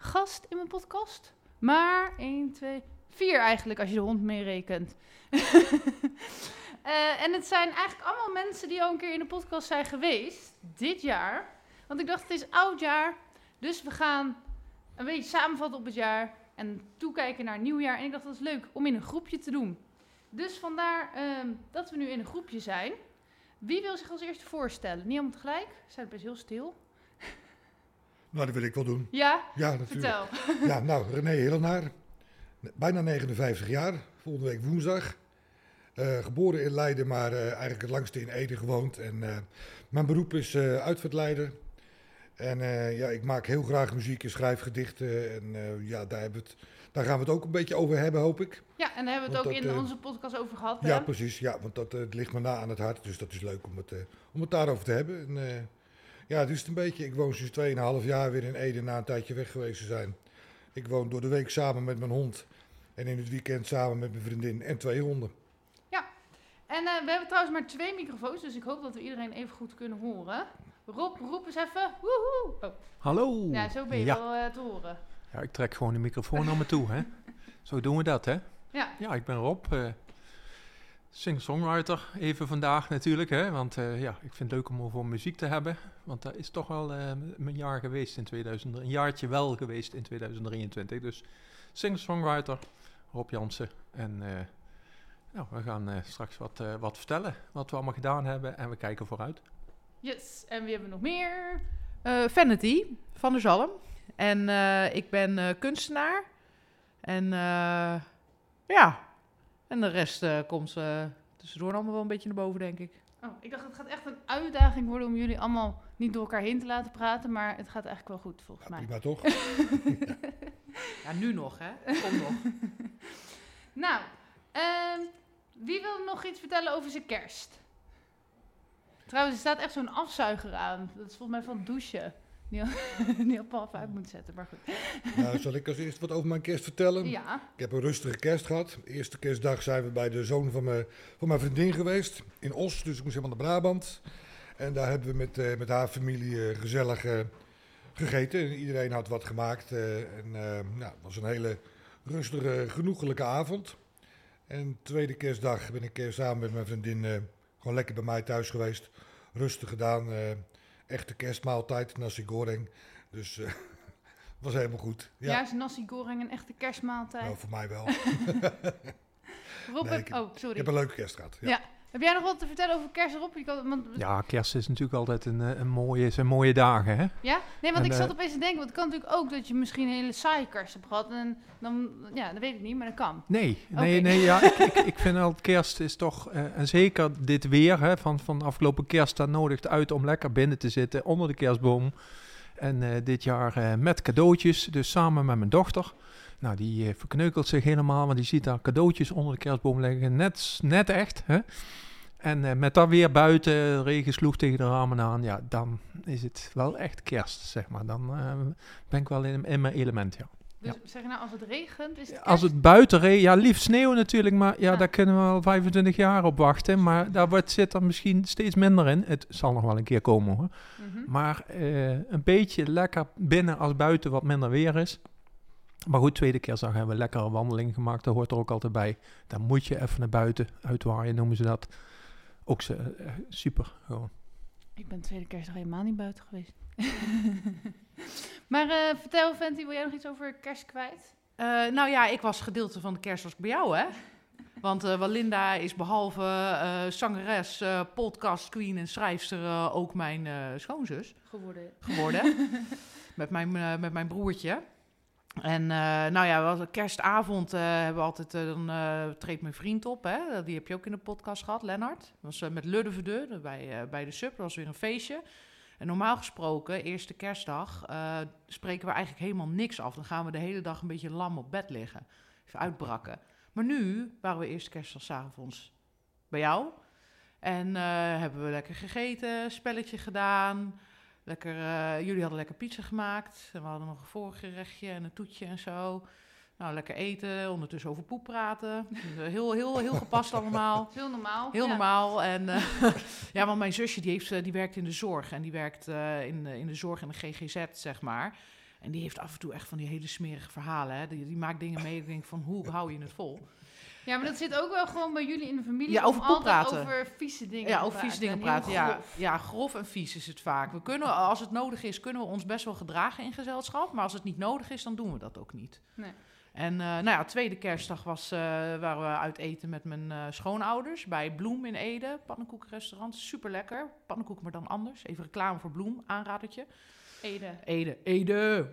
gast in mijn podcast, maar één, twee, vier eigenlijk als je de hond meerekent. Eh, en het zijn eigenlijk allemaal mensen die al een keer in de podcast zijn geweest, dit jaar. Want ik dacht, het is oud jaar, dus we gaan een beetje samenvatten op het jaar en toekijken naar nieuwjaar. En ik dacht, dat is leuk om in een groepje te doen. Dus vandaar ehm, dat we nu in een groepje zijn. Wie wil zich als eerste voorstellen? Tegelijk, ze zijn best heel stil. Nou, dat wil ik wel doen. Ja, Ja, natuurlijk. vertel. Ja, nou, René Hillenaar, bijna 59 jaar, volgende week woensdag. Eh, geboren in Leiden, maar eh, eigenlijk het langste in Ede gewoond. En eh, mijn beroep is uitvaartleider. En ja, ik maak heel graag muziek en schrijf gedichten. En ja, daar, hebben we het, daar gaan we het ook een beetje over hebben, hoop ik. Ja, en daar hebben we het Want ook dat, in onze podcast over gehad. Ja, hè? precies. Ja, want dat ligt me na aan het hart. Dus dat is leuk om het, om het daarover te hebben. En, ja, het is het een beetje. Ik woon sinds 2,5 jaar weer in Ede na een tijdje weg geweest te zijn. Ik woon door de week samen met mijn hond. En in het weekend samen met mijn vriendin en twee honden. En eh, we hebben trouwens maar twee microfoons, dus ik hoop dat we iedereen even goed kunnen horen. Rob, roep eens even. Woehoe! Oh, Hallo. ja, zo ben je ja. wel eh, te horen. Ja, ik trek gewoon de microfoon naar me toe, hè. Zo doen we dat, hè. Ja, Ja, ik ben Rob. eh Singer-songwriter even vandaag natuurlijk, hè. Want eh, ja, ik vind het leuk om over muziek te hebben. Want dat is toch wel eh, mijn jaar geweest in 2000. Een jaartje wel geweest in 2023. Dus singer-songwriter, Rob Jansen. En eh, nou, we gaan eh, straks wat, eh, wat vertellen. Wat we allemaal gedaan hebben. En we kijken vooruit. yes. En wie hebben we nog meer? Eh, Vanity van der Zalm. En eh, ik ben eh, kunstenaar. En eh, ja, en de rest eh, komt eh, tussendoor allemaal wel een beetje naar boven, denk ik. Oh, ik dacht, het gaat echt een uitdaging worden om jullie allemaal niet door elkaar heen te laten praten, maar het gaat eigenlijk wel goed volgens Ja, mij. prima toch? Ja, nu nog, hè? Kom nog. Nou, ehm, wie wil nog iets vertellen over zijn kerst? Trouwens, er staat echt zo'n afzuiger aan. Dat is volgens mij van douchen. Op half uit moet zetten, maar goed. nou, zal ik als eerste wat over mijn kerst vertellen? Ja, Ik heb een rustige kerst gehad. De eerste kerstdag zijn we bij de zoon van mijn, van mijn vriendin geweest. In Os, dus ik moest helemaal naar Brabant. En daar hebben we met, eh, met haar familie eh, gezellig eh, gegeten. En iedereen had wat gemaakt. en nou, het was een hele rustige, genoegelijke avond. En tweede kerstdag ben ik samen met mijn vriendin gewoon lekker bij mij thuis geweest. Rustig gedaan. Echte kerstmaaltijd, nasi goreng. Dus eh was helemaal goed. ja. Is nasi goreng een echte kerstmaaltijd. nou, voor mij wel. Rob, nee, heb, ik heb- oh, Ik sorry. heb een leuke kerst gehad. Ja. Ja. Heb jij nog wat te vertellen over kerst? Je kan- want, Ja, kerst is natuurlijk altijd een, eh, een mooie, zijn mooie dagen, hè. Ja? Nee, want En, ik zat eh, opeens te denken, want het kan natuurlijk ook dat je misschien een hele saaie kerst hebt gehad. En dan, ja, dat weet ik niet, maar dat kan. Nee, nee, nee, ja, ik, ik, ik vind altijd kerst is toch, eh, en zeker dit weer hè, van, van afgelopen kerst, dat nodigt uit om lekker binnen te zitten onder de kerstboom. En dit jaar met cadeautjes, dus samen met mijn dochter. Nou, die eh, verkneukelt zich helemaal, want die ziet daar cadeautjes onder de kerstboom liggen, net, net echt. Hè? En eh, met dat weer buiten, regen sloeg tegen de ramen aan, ja, dan is het wel echt kerst, zeg maar. Dan eh, ben ik wel in, in mijn element, ja. Dus zeg nou, als het regent, is het? Als het buiten reed, ja, liefst sneeuw natuurlijk, maar ja, Ja. daar kunnen we al 25 jaar op wachten. Maar daar wordt, zit er misschien steeds minder in. Het zal nog wel een keer komen hoor. Mhm. Maar een beetje lekker binnen als buiten wat minder weer is. Maar goed, tweede kerstdag hebben we een lekkere wandeling gemaakt. Dat hoort er ook altijd bij. Dan moet je even naar buiten, uitwaaien noemen ze dat. Ook ze, eh, super gewoon. Ik ben tweede kerstdag helemaal niet buiten geweest. maar eh, vertel, Fenty, wil jij nog iets over kerst kwijt? Eh, nou ja, ik was gedeelte van de kerst ik bij jou, hè? Want eh Walinda is behalve eh, zangeres, eh, podcast queen en schrijfster eh, ook mijn eh, schoonzus Geworden. geworden. met, mijn, met mijn broertje. En eh, nou ja, was kerstavond eh, hebben we altijd, eh, dan treedt mijn vriend op. Hè? Die heb je ook in de podcast gehad, Lennart. Was met Ludde bij, bij de Sub. Dat was weer een feestje. En normaal gesproken, eerste kerstdag, spreken we eigenlijk helemaal niks af. Dan gaan we de hele dag een beetje lam op bed liggen. Even uitbrakken. Maar nu waren we eerste kerstdag 's avonds bij jou. En hebben we lekker gegeten, spelletje gedaan. Lekker, eh, jullie hadden lekker pizza gemaakt. En we hadden nog een voorgerechtje en een toetje en zo. Nou, lekker eten, ondertussen over poep praten. Dus, eh, heel, heel, heel gepast allemaal. Heel normaal. Heel Ja. normaal. En eh, ja, want mijn zusje die, heeft, die werkt in de zorg. En die werkt in, de- in de zorg en de GGZ, zeg maar. En die heeft af en toe echt van die hele smerige verhalen. Hè. Die, die maakt dingen mee. Ik denk van, hoe hou je het vol? Ja, maar dat zit ook wel gewoon bij jullie in de familie. Ja, om over altijd praten. over vieze dingen Ja, over vieze dingen en praten. Ja, grof. ja, grof en vies is het vaak. We kunnen, als het nodig is, kunnen we ons best wel gedragen in gezelschap. Maar als het niet nodig is, dan doen we dat ook niet. Nee. En eh, nou ja, tweede kerstdag was, eh, waren we uit eten met mijn eh, schoonouders bij Bloem in Ede. Pannenkoekenrestaurant, super lekker. Pannenkoeken, maar dan anders. Even reclame voor Bloem, aanradertje. Ede. Ede, Ede.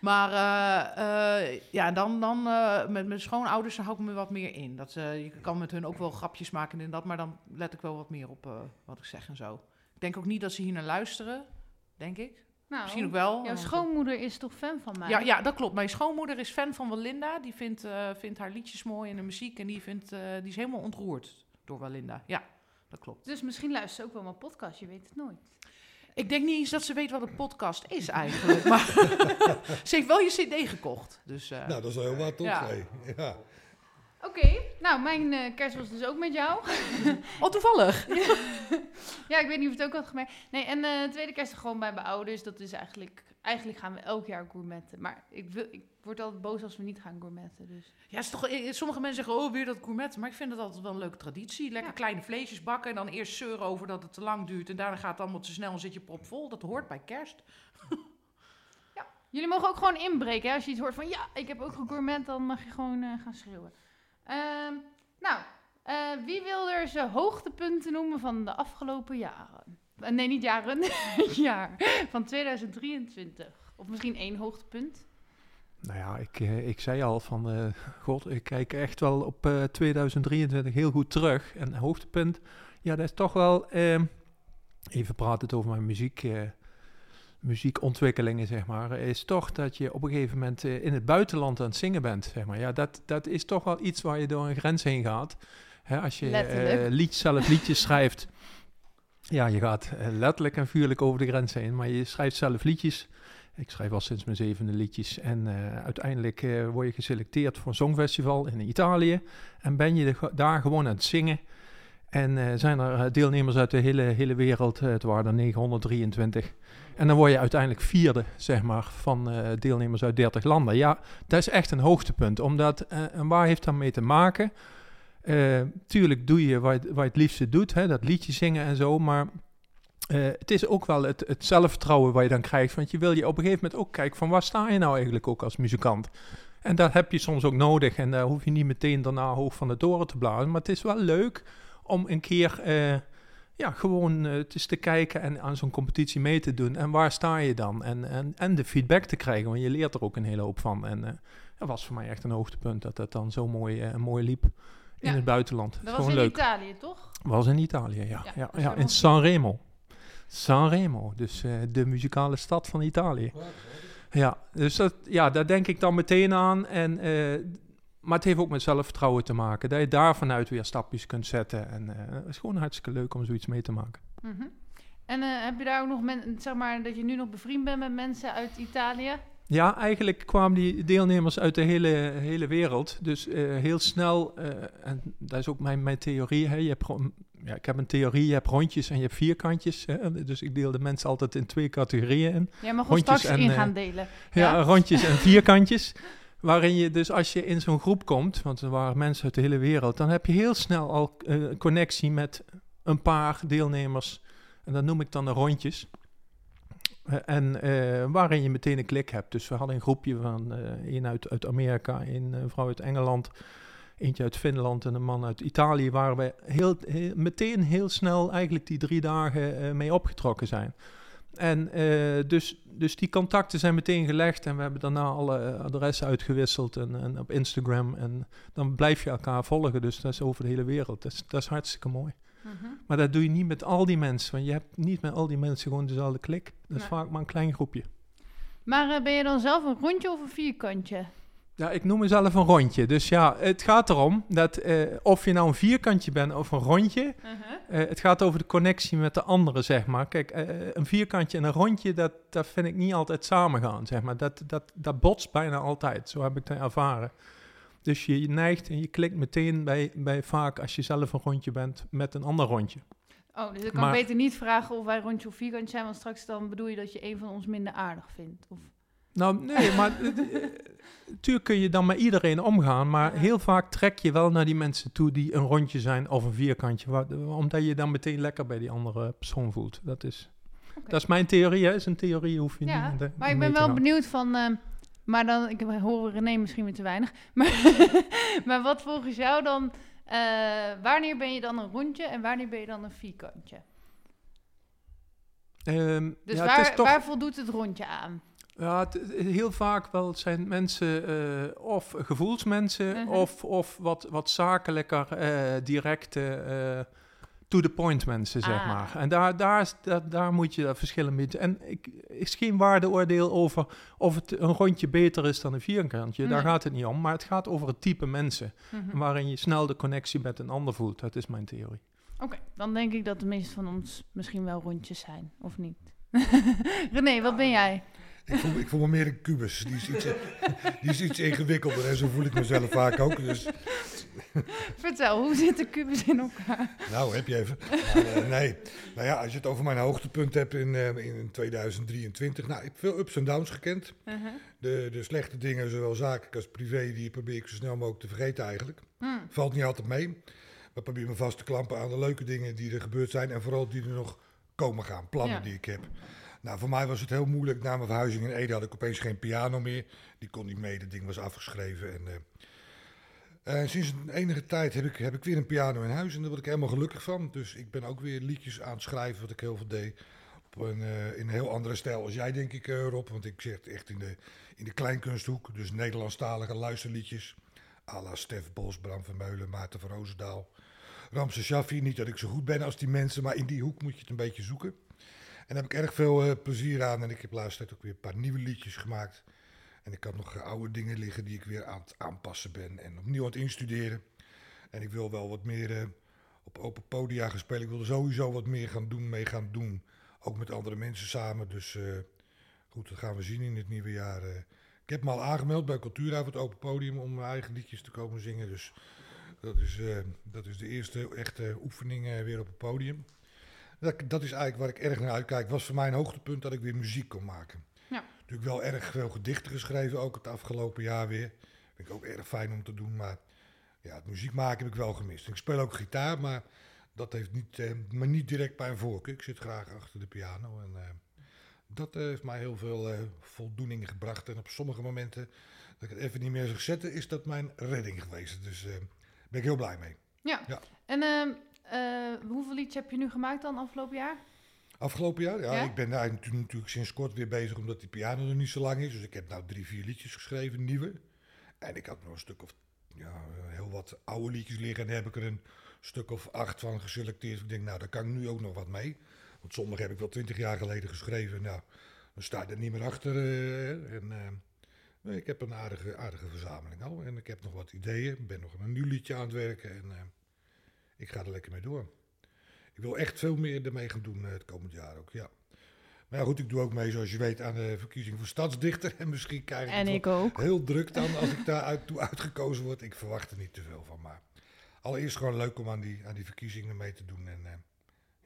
Maar eh, eh, ja, dan, dan eh, met mijn schoonouders hou ik me wat meer in. Dat, je kan met hun ook wel grapjes maken en dat, maar dan let ik wel wat meer op wat ik zeg en zo. Ik denk ook niet dat ze hier naar luisteren, denk ik. Nou, Misschien ook wel. jouw schoonmoeder is toch fan van mij? Ja, ja, dat klopt. Mijn schoonmoeder is fan van Walinda. Die vindt, vindt haar liedjes mooi en de muziek. En die, vindt, die is helemaal ontroerd door Walinda. Ja, dat klopt. Dus misschien luistert ze ook wel mijn podcast, je weet het nooit. Ik denk niet eens dat ze weet wat een podcast is eigenlijk. maar ze heeft wel je cd gekocht. Dus, eh, Nou, dat is wel heel wat, toch? Ja. Hey, ja. Oké, nou, mijn eh, kerst was dus ook met jou. Oh, toevallig. ja, ik weet niet of je het ook had gemerkt. Nee, en eh tweede kerst gewoon bij mijn ouders. Dat is eigenlijk... Eigenlijk gaan we elk jaar gourmetten. Maar ik, wil, ik word altijd boos als we niet gaan gourmetten. Dus. Ja, is toch, eh, sommige mensen zeggen, oh, weer dat gourmet. Maar ik vind het altijd wel een leuke traditie. Lekker Ja. kleine vleesjes bakken en dan eerst zeuren over dat het te lang duurt. En daarna gaat het allemaal te snel en zit je propvol. Dat hoort bij kerst. Jullie mogen ook gewoon inbreken. Hè? Als je iets hoort van ja, ik heb ook gegourmet, dan mag je gewoon eh, gaan schreeuwen. Ehm, nou, eh, wie wil er zijn hoogtepunten noemen van de afgelopen jaren? Eh, nee, niet jaren, jaar van 2023. Of misschien één hoogtepunt. Nou ja, ik, eh, ik zei al van, eh, god, ik kijk echt wel op eh, 2023 heel goed terug. En hoogtepunt, ja, dat is toch wel, ehm, even praten het over mijn muziek, muziekontwikkelingen, zeg maar, is toch dat je op een gegeven moment in het buitenland aan het zingen bent, zeg maar. Ja, dat, dat is toch wel iets waar je door een grens heen gaat. Hè, als je lied, zelf liedjes schrijft, ja, je gaat eh, letterlijk en vuurlijk over de grens heen, maar je schrijft zelf liedjes. Ik schrijf al sinds mijn zevende liedjes. En eh, uiteindelijk eh, word je geselecteerd voor een songfestival in Italië. En ben je daar gewoon aan het zingen. En zijn er deelnemers uit de hele, hele wereld. het waren er 923. En dan word je uiteindelijk vierde, zeg maar, van deelnemers uit 30 landen. Ja, dat is echt een hoogtepunt. Omdat, en waar heeft dat mee te maken? Eh, tuurlijk doe je wat, je het liefste doet, hè, dat liedje zingen en zo. Maar eh, het is ook wel het, zelfvertrouwen wat je dan krijgt. Want je wil je op een gegeven moment ook kijken van waar sta je nou eigenlijk ook als muzikant. En dat heb je soms ook nodig. En daar hoef je niet meteen daarna hoog van de toren te blazen. Maar het is wel leuk om een keer eh, ja, gewoon eens te kijken en aan zo'n competitie mee te doen. En waar sta je dan? En, en, en de feedback te krijgen, want je leert er ook een hele hoop van. En dat was voor mij echt een hoogtepunt dat dat dan zo mooi, mooi liep in Ja. het buitenland. Dat was in leuk. Italië, toch? Was in Italië, ja. Ja, ja, wel in Sanremo. Sanremo, dus eh, de muzikale stad van Italië. Ja, dus dat, ja, daar denk ik dan meteen aan. En, eh, maar het heeft ook met zelfvertrouwen te maken. Dat je daar vanuit weer stapjes kunt zetten. En eh, het is gewoon hartstikke leuk om zoiets mee te maken. Mhm. En eh, heb je daar ook nog, men, zeg maar, dat je nu nog bevriend bent met mensen uit Italië? Ja, eigenlijk kwamen die deelnemers uit de hele, hele wereld. Dus eh, heel snel, eh, en dat is ook mijn, mijn theorie. Hè. Je hebt, gewoon- ja, ik heb een theorie, je hebt rondjes en je hebt vierkantjes. Hè. Dus ik deel de mensen altijd in twee categorieën in. Jij mag Rondjes straks en, in eh, gaan delen. Ja, Ja? rondjes en vierkantjes. Waarin je dus als je in zo'n groep komt, want er waren mensen uit de hele wereld, dan heb je heel snel al een connectie met een paar deelnemers. En dat noem ik dan de rondjes. En eh, waarin je meteen een klik hebt. Dus we hadden een groepje van eh een uit, uit Amerika, een eh, vrouw uit Engeland, eentje uit Finland en een man uit Italië, waar we heel, meteen heel snel eigenlijk die drie dagen mee opgetrokken zijn. En dus, dus die contacten zijn meteen gelegd en we hebben daarna alle adressen uitgewisseld en, en op Instagram. En dan blijf je elkaar volgen, dus dat is over de hele wereld. Dat is hartstikke mooi. Mhm. Maar dat doe je niet met al die mensen. Want je hebt niet met al die mensen gewoon dezelfde klik. Dat is vaak maar een klein groepje. Maar eh, ben je dan zelf een rondje of een vierkantje? Ja, ik noem mezelf een rondje. Dus ja, het gaat erom dat eh, of je nou een vierkantje bent of een rondje. eh, het gaat over de connectie met de anderen, zeg maar. Kijk, een vierkantje en een rondje, dat, dat vind ik niet altijd samengaan, zeg maar. Dat, dat, dat botst bijna altijd. Zo heb ik het ervaren. Dus je neigt en je klikt meteen bij, bij vaak als je zelf een rondje bent met een ander rondje. Oh, dus ik kan Maar- beter niet vragen of wij rondje of vierkantje zijn, want straks dan bedoel je dat je een van ons minder aardig vindt. Of... Nou, nee, maar natuurlijk kun je dan met iedereen omgaan, maar heel vaak trek je wel naar die mensen toe die een rondje zijn of een vierkantje, omdat je dan meteen lekker bij die andere persoon voelt. Dat is, dat is mijn theorie, hè? is een theorie, hoef je Ja, niet de- maar ik ben wel benieuwd van, ehm, maar dan, ik hoor René misschien weer te weinig, maar, maar wat volgens jou dan, eh, wanneer ben je dan een rondje en wanneer ben je dan een vierkantje? Ehm, Dus ja, waar, toch, waar voldoet het rondje aan? ja, heel vaak wel zijn mensen eh, of gevoelsmensen Mhm. of, of wat, wat zakelijker, eh directe, to the point mensen, zeg Ah. maar. En daar, daar, is, daar, daar moet je dat verschil een beetje... En ik is geen waardeoordeel over of het een rondje beter is dan een vierkantje. Daar gaat het niet om. Maar het gaat over het type mensen. Mhm. Waarin je snel de connectie met een ander voelt. Dat is mijn theorie. Oké, dan denk ik dat de meeste van ons misschien wel rondjes zijn, of niet? René, wat ben jij? Ik voel, ik voel me meer een kubus. Die is, iets, die is iets ingewikkelder en zo voel ik mezelf vaak ook. Dus Vertel, hoe zit de kubus in elkaar? nou, heb je even. Maar, eh, nee, nou ja, als je het over mijn hoogtepunt hebt in, eh, in 2023. Nou, ik heb veel ups en downs gekend. De, de slechte dingen, zowel zakelijk als privé, die probeer ik zo snel mogelijk te vergeten eigenlijk. Hmm. Valt niet altijd mee. Maar probeer me vast te klampen aan de leuke dingen die er gebeurd zijn. En vooral die er nog komen gaan, plannen Ja. die ik heb. Nou, voor mij was het heel moeilijk. Na mijn verhuizing in Ede had ik opeens geen piano meer. Die kon niet mee, dat ding was afgeschreven. En, eh, eh, sinds een enige tijd heb ik, heb ik weer een piano in huis. En daar word ik helemaal gelukkig van. Dus ik ben ook weer liedjes aan het schrijven, wat ik heel veel deed. Op een, eh, in een heel andere stijl als jij, denk ik, Rob. Want ik zit echt in de, in de kleinkunsthoek. Dus Nederlandstalige luisterliedjes. à la Stef Bos, Bram van Meulen, Maarten van Roosendaal. Ramse Shaffi. Niet dat ik zo goed ben als die mensen, maar in die hoek moet je het een beetje zoeken. En daar heb ik erg veel eh, plezier aan. En ik heb laatst ook weer een paar nieuwe liedjes gemaakt. En ik had nog oude dingen liggen die ik weer aan het aanpassen ben. En opnieuw aan het instuderen. En ik wil wel wat meer eh, op open podia gaan spelen. Ik wil er sowieso wat meer gaan doen, mee gaan doen. Ook met andere mensen samen. Dus eh, goed, dat gaan we zien in het nieuwe jaar. ik heb me al aangemeld bij Cultuurhaven, het open podium, om mijn eigen liedjes te komen zingen. Dus dat is, dat is de eerste echte oefening weer op het podium. Dat, dat is eigenlijk waar ik erg naar uitkijk. Was voor mij een hoogtepunt dat ik weer muziek kon maken. Ja. Natuurlijk wel erg veel gedichten geschreven, ook het afgelopen jaar weer. Vind ik ook erg fijn om te doen, maar ja, het muziek maken heb ik wel gemist. Ik speel ook gitaar, maar dat heeft niet, eh, maar niet direct bij een voorkeur. Ik zit graag achter de piano en eh, dat eh, heeft mij heel veel eh, voldoening gebracht. En op sommige momenten dat ik het even niet meer zag zetten, is dat mijn redding geweest. Dus daar ben ik heel blij mee. Ja. Ja. En ehm, eh, hoeveel liedjes heb je nu gemaakt dan afgelopen jaar? Afgelopen jaar? Ja, Ja? ik ben daar natuurlijk, sinds kort weer bezig omdat die piano er niet zo lang is. Dus ik heb nou drie, vier liedjes geschreven, nieuwe. En ik had nog een stuk of, ja, heel wat oude liedjes liggen. En daar heb ik er een stuk of acht van geselecteerd. Ik denk, nou, daar kan ik nu ook nog wat mee. Want sommige heb ik wel twintig jaar geleden geschreven. Nou, dan sta je er niet meer achter. eh, en, eh, nee, ik heb een aardige, aardige verzameling al. En ik heb nog wat ideeën. Ik ben nog een nieuw liedje aan het werken. En eh, ik ga er lekker mee door. Ik wil echt veel meer ermee gaan doen eh, het komend jaar ook, ja. Maar ja, goed, ik doe ook mee, zoals je weet, aan de verkiezing voor stadsdichter. En misschien krijg ik En ik ook. heel druk dan als ik daar uit, toe uitgekozen word. Ik verwacht er niet te veel van. Maar allereerst gewoon leuk om aan die, aan die verkiezingen mee te doen. En eh,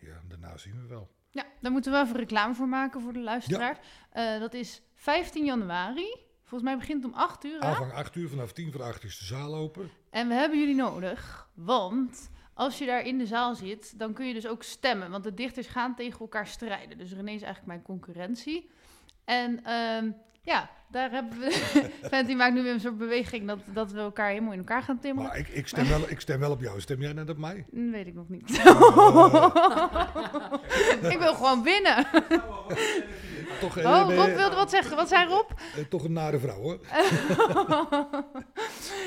ja, daarna zien we wel. Ja, daar moeten we even reclame voor maken voor de luisteraar. Eh, dat is 15 januari. Volgens mij begint het om 8 uur. Aanvang 8 uur, vanaf 10 voor 8 is de zaal open. En we hebben jullie nodig, want als je daar in de zaal zit, dan kun je dus ook stemmen. Want de dichters gaan tegen elkaar strijden. Dus René is eigenlijk mijn concurrentie. En ehm, ja, daar hebben we... Fenty maakt nu weer een soort beweging dat, dat we elkaar helemaal in elkaar gaan timmeren. Maar ik, ik, stem wel, ik stem wel op jou. Stem jij net op mij? Dat weet ik nog niet. Oh. ik wil gewoon winnen. Toch, eh, Oh, Rob wilde wat zeggen. Wat zei Rob? eh, toch een nare vrouw, hoor.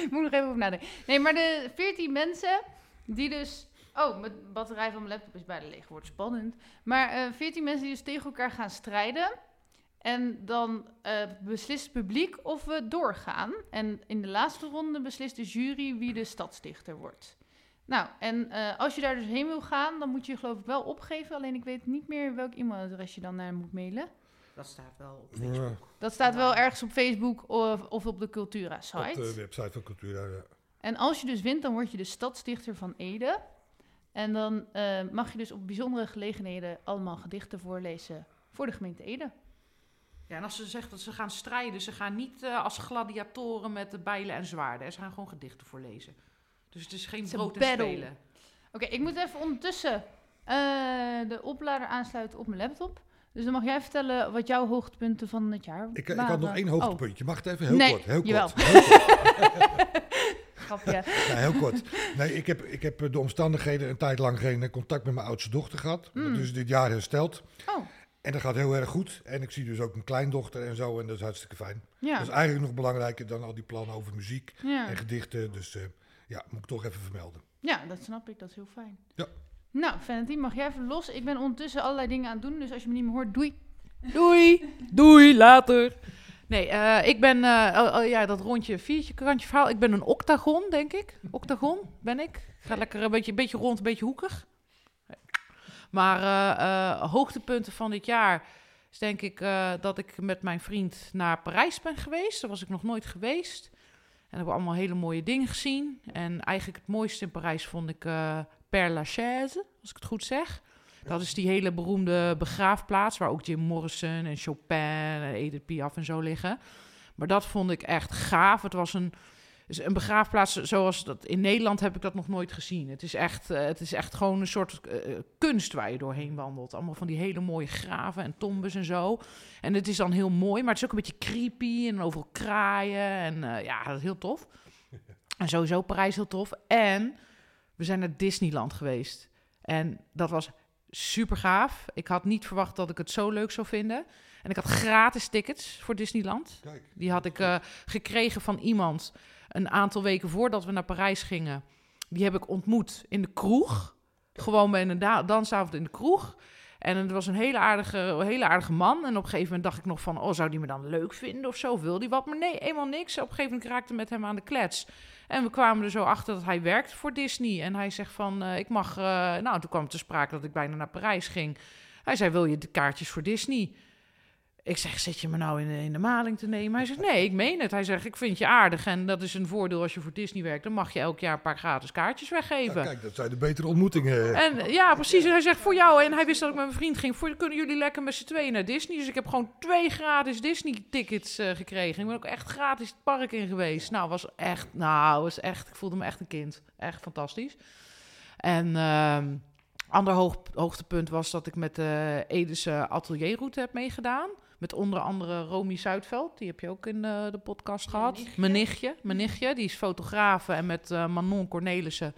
Ik moet nog even over nadenken. Nee, maar de 14 mensen die dus Oh, mijn batterij van mijn laptop is bijna leeg. Wordt spannend. Maar eh 14 mensen die dus tegen elkaar gaan strijden. En dan eh, beslist het publiek of we doorgaan. En in de laatste ronde beslist de jury wie de stadsdichter wordt. Nou, en eh, als je daar dus heen wil gaan, dan moet je je geloof ik wel opgeven. Alleen ik weet niet meer welk e-mailadres je dan naar moet mailen. Dat staat wel op Ja, Dat staat wel ergens op Facebook of, of op de Cultura-site. op de website van Cultura. Ja. En als je dus wint, dan word je de stadsdichter van Ede. En dan eh, mag je dus op bijzondere gelegenheden allemaal gedichten voorlezen voor de gemeente Ede. Ja, en als ze zegt dat ze gaan strijden, ze gaan niet eh, als gladiatoren met de bijlen en zwaarden. Ze gaan gewoon gedichten voorlezen. Dus het is geen brood en battle. spelen. Oké, ik moet even ondertussen eh, de oplader aansluiten op mijn laptop. Dus dan mag jij vertellen wat jouw hoogtepunten van het jaar Ik, ik waren. had nog één Oh, hoogtepuntje. Mag het even? Heel Nee, kort. Heel jawel. kort. Heel kort. grapje. Ja, heel kort. Nee, ik heb, ik heb de omstandigheden een tijd lang geen eh, contact met mijn oudste dochter gehad. Mm. Dat is dit jaar hersteld. Oh, En dat gaat heel erg goed. En ik zie dus ook mijn kleindochter en zo. En dat is hartstikke fijn. ja. Dat is eigenlijk nog belangrijker dan al die plannen over muziek ja. en gedichten. Dus eh, ja, moet ik toch even vermelden. Ja, dat snap ik. Dat is heel fijn. Ja. Nou, Valentin, mag jij even los? Ik ben ondertussen allerlei dingen aan het doen. Dus als je me niet meer hoort, doei. Doei, doei, later. Nee, eh, ik ben, eh, oh, oh ja, dat rondje viertje krantje verhaal. Ik ben een octagon, denk ik. Octagon ben ik. Ga lekker een beetje, een beetje rond, een beetje hoekig. Maar eh, hoogtepunten van dit jaar is denk ik dat ik met mijn vriend naar Parijs ben geweest. Daar was ik nog nooit geweest. En hebben we allemaal hele mooie dingen gezien. En eigenlijk het mooiste in Parijs vond ik Père Lachaise, als ik het goed zeg. Dat is die hele beroemde begraafplaats waar ook Jim Morrison en Chopin en Edith Piaf en zo liggen. Maar dat vond ik echt gaaf. Het was een, een begraafplaats zoals dat in Nederland heb ik dat nog nooit gezien. Het is echt, eh, het is echt gewoon een soort eh, kunst waar je doorheen wandelt. Allemaal van die hele mooie graven en tombes en zo. En het is dan heel mooi, maar het is ook een beetje creepy en overal kraaien. En eh, ja, dat is heel tof. En sowieso Parijs heel tof. En we zijn naar Disneyland geweest. En dat was super gaaf. Ik had niet verwacht dat ik het zo leuk zou vinden. En ik had gratis tickets voor Disneyland. Kijk. Die had ik eh, gekregen van iemand een aantal weken voordat we naar Parijs gingen. Die heb ik ontmoet in de kroeg. Gewoon bij een da- dansavond in de kroeg. En het was een hele aardige, hele aardige man. En op een gegeven moment dacht ik nog van... oh, zou die me dan leuk vinden of zo? Wil die wat? Maar nee, eenmaal niks. Op een gegeven moment raakte met hem aan de klets. En we kwamen er zo achter dat hij werkt voor Disney. En hij zegt van, eh, ik mag... eh, nou, toen kwam het te sprake dat ik bijna naar Parijs ging. Hij zei, wil je de kaartjes voor Disney? Ik zeg, zit je me nou in, de- in de maling te nemen? Hij zegt, nee, ik meen het. Hij zegt, ik vind je aardig. En dat is een voordeel als je voor Disney werkt. Dan mag je elk jaar een paar gratis kaartjes weggeven. Kijk, dat zijn de betere ontmoetingen. En ja, precies. En hij zegt voor jou. En hij wist dat ik met mijn vriend ging. Voor, kunnen jullie lekker met z'n tweeën naar Disney? Dus ik heb gewoon twee gratis Disney-tickets eh, gekregen. Ik ben ook echt gratis het park in geweest. Nou, was echt. Nou, was echt. Ik voelde me echt een kind. Echt fantastisch. En. ehm ander hoog, hoogtepunt was dat ik met de Edese atelierroute heb meegedaan. Met onder andere Romy Zuidveld. Die heb je ook in eh, de podcast gehad. nichtje. Mijn nichtje. Mijn nichtje. Die is fotograaf. En met eh, Manon Cornelissen.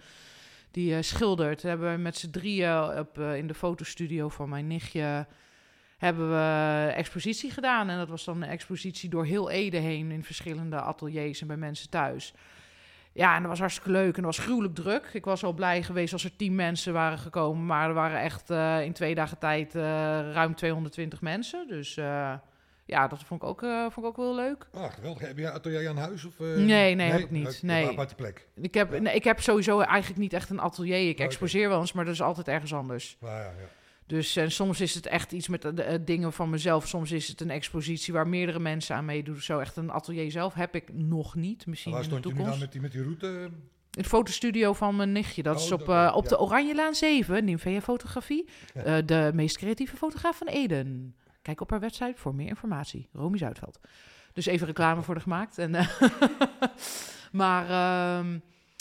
Die eh, schildert. Hebben we met z'n drieën op, in de fotostudio van mijn nichtje. Hebben we expositie gedaan. En dat was dan een expositie door heel Ede heen. In verschillende ateliers en bij mensen thuis. Ja, en dat was hartstikke leuk. En dat was gruwelijk druk. Ik was al blij geweest als er tien mensen waren gekomen. Maar er waren echt eh, in twee dagen tijd eh, ruim 220 mensen. Dus eh, ja, dat vond ik, ook, vond ik ook wel leuk. Ah, geweldig. Heb je atelier aan huis? Of, eh? Nee, nee, heb ik niet. Uit- Nee. Aparte plek. Ik heb, nee, ik heb sowieso eigenlijk niet echt een atelier. Ik Oké. exposeer wel eens, maar dat is altijd ergens anders. Ah, ja, ja. Dus en soms is het echt iets met de, de dingen van mezelf. Soms is het een expositie waar meerdere mensen aan meedoen. Zo echt een atelier zelf heb ik nog niet. Misschien Waar in de je toekomst. dan met die, met die route? In de fotostudio van mijn nichtje. Dat Oh, is op, eh, op ja. de Oranjelaan 7, Nymphea Fotografie. Ja. Eh, de meest creatieve fotograaf van Eden. Kijk op haar website voor meer informatie. Romy Zuidveld. Dus even reclame voor de gemaakt. En, eh, maar ehm,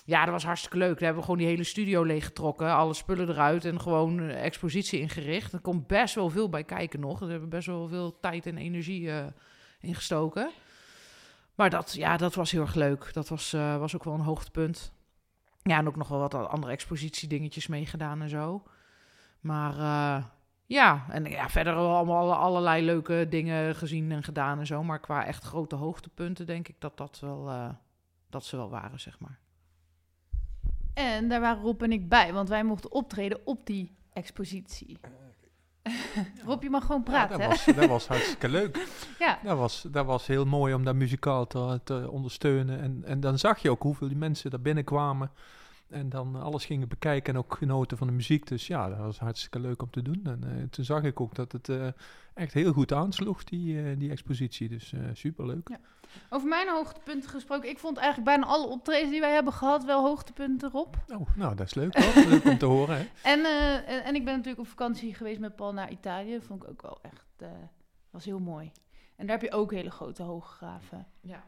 ja, dat was hartstikke leuk. Daar hebben we gewoon die hele studio leeggetrokken. Alle spullen eruit en gewoon een expositie ingericht. Er komt best wel veel bij kijken nog. Daar hebben we best wel veel tijd en energie eh in gestoken. Maar dat, ja, dat was heel erg leuk. Dat was, eh, was ook wel een hoogtepunt. Ja, en ook nog wel wat andere expositiedingetjes meegedaan en zo. Maar eh, ja, en ja, verder allemaal allerlei leuke dingen gezien en gedaan en zo. Maar qua echt grote hoogtepunten denk ik dat dat wel, eh, dat ze wel waren, zeg maar. En daar waren Rob en ik bij, want wij mochten optreden op die expositie. Rob, je mag gewoon Ja, praten, dat, was, dat was hartstikke leuk. Ja. Dat was, dat was heel mooi om dat muzikaal te, te ondersteunen. En, en dan zag je ook hoeveel die mensen daar binnenkwamen. En dan alles gingen bekijken en ook genoten van de muziek. Dus ja, dat was hartstikke leuk om te doen. En eh, toen zag ik ook dat het eh, echt heel goed aansloeg, die, eh, die expositie. Dus eh superleuk. Over mijn hoogtepunten gesproken. Ik vond eigenlijk bijna alle optredens die wij hebben gehad wel hoogtepunten, Rob. Oh, nou, dat is leuk hoor. leuk om te horen. Hè? En, eh, en, en ik ben natuurlijk op vakantie geweest met Paul naar Italië. Vond ik ook wel echt, eh was heel mooi. En daar heb je ook hele grote hooggraven. Ja.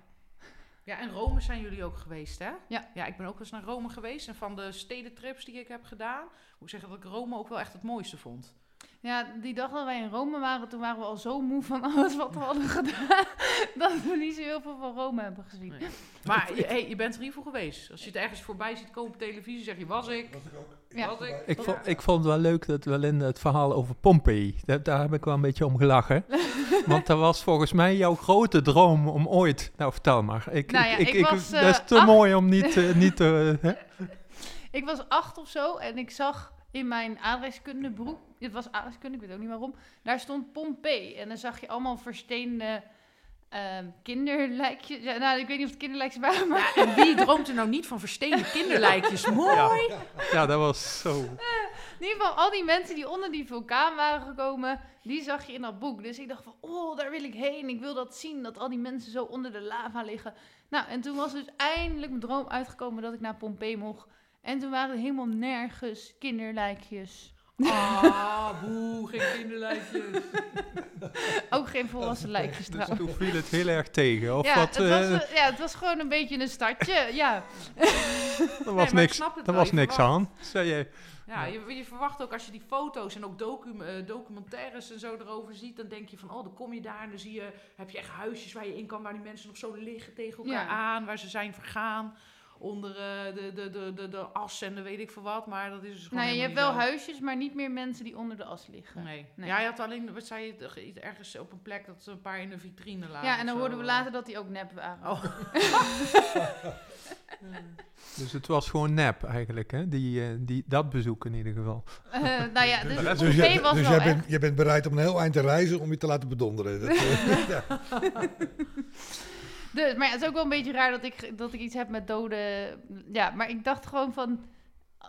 Ja, en Rome zijn jullie ook geweest, hè? Ja. Ja, ik ben ook eens naar Rome geweest. En van de stedentrips die ik heb gedaan, moet ik zeggen dat ik Rome ook wel echt het mooiste vond. Ja, die dag dat wij in Rome waren, toen waren we al zo moe van alles wat we hadden gedaan. dat we niet zo heel veel van Rome hebben gezien. Nee. Maar je, hey, je bent er hiervoor geweest. Als je het ergens voorbij ziet komen op televisie, zeg je, was ik? Ja. Was ik? Ik vond, ik vond het wel leuk dat wel in het verhaal over Pompeii, daar, daar heb ik wel een beetje om gelachen. Want dat was volgens mij jouw grote droom om ooit... Nou, vertel maar. Ik, Nou ja, ik was, dat is eh, te acht. mooi om niet... eh, niet te, hè? Ik was acht of zo en ik zag in mijn aardrijkskundeboek, het was aardrijkskunde, ik weet ook niet waarom, daar stond Pompeii. En dan zag je allemaal versteende ehm, kinderlijkjes. Ja, nou, ik weet niet of het kinderlijkjes waren, maar... Ja, en wie droomt er nou niet van versteende kinderlijkjes? Mooi! Ja, ja, dat was zo... In ieder geval, al die mensen die onder die vulkaan waren gekomen, die zag je in dat boek. Dus ik dacht van, oh, daar wil ik heen. Ik wil dat zien, dat al die mensen zo onder de lava liggen. Nou, en toen was dus eindelijk mijn droom uitgekomen dat ik naar Pompeii mocht. En toen waren er helemaal nergens kinderlijkjes. Ah, boe, geen kinderlijkjes. Ook geen volwassen lijkjes Dus trouwens. toen viel het heel erg tegen. Of Ja, wat, het was, eh, ja, het was gewoon een beetje een startje. Ja, er was niks, er was niks aan, zei je. Ja, je, je verwacht ook als je die foto's en ook docu, eh, documentaires en zo erover ziet, dan denk je van, oh, dan kom je daar en dan zie je, heb je echt huisjes waar je in kan, waar die mensen nog zo liggen tegen elkaar Ja. aan, waar ze zijn vergaan onder eh, de, de, de, de, de as en de weet ik veel wat, maar dat is dus gewoon nou, ja, je hebt wel huisjes, maar niet meer mensen die onder de as liggen. Nee. Nee. Ja, je had alleen, wat zei je, ge- ergens op een plek dat ze een paar in een vitrine lagen. Ja, en dan hoorden we later dat die ook nep waren. Oh. Dus het was gewoon nep eigenlijk, hè? Die, eh, die, dat bezoek in ieder geval. Eh, nou ja, dus Dus, Pompeii jij, was dus wel jij, bent, jij bent bereid om een heel eind te reizen om je te laten bedonderen. Dat, eh, ja. Dus, maar ja, het is ook wel een beetje raar dat ik, dat ik iets heb met doden. Ja, maar ik dacht gewoon van.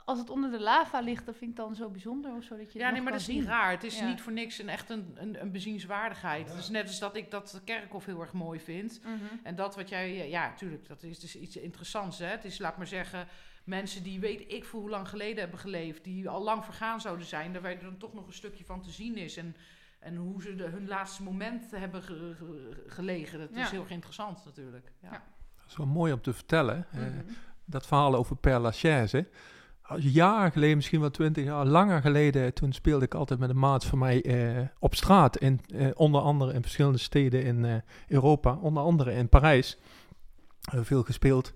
Als het onder de lava ligt, dat vind ik dan zo bijzonder of zo. Dat je Ja, nee, maar dat is niet raar. Het is Ja. niet voor niks een, echt een, een, een bezienswaardigheid. Het is net als dat ik dat kerkhof heel erg mooi vind. Mhm. En dat wat jij, ja, natuurlijk, dat is dus iets interessants. Hè? Het is, laat maar zeggen, mensen die weet ik voor hoe lang geleden hebben geleefd, die al lang vergaan zouden zijn, daar waar er dan toch nog een stukje van te zien is. En, en hoe ze de, hun laatste moment hebben ge- ge- gelegen. Dat Ja. is heel erg interessant natuurlijk. Ja. Ja. Dat is wel mooi om te vertellen. Mhm. dat verhaal over Père Lachaise. Als Jaren geleden, misschien wel twintig jaar langer geleden, toen speelde ik altijd met een maat van mij eh, op straat. In, eh, onder andere in verschillende steden in eh, Europa, onder andere in Parijs. Veel gespeeld.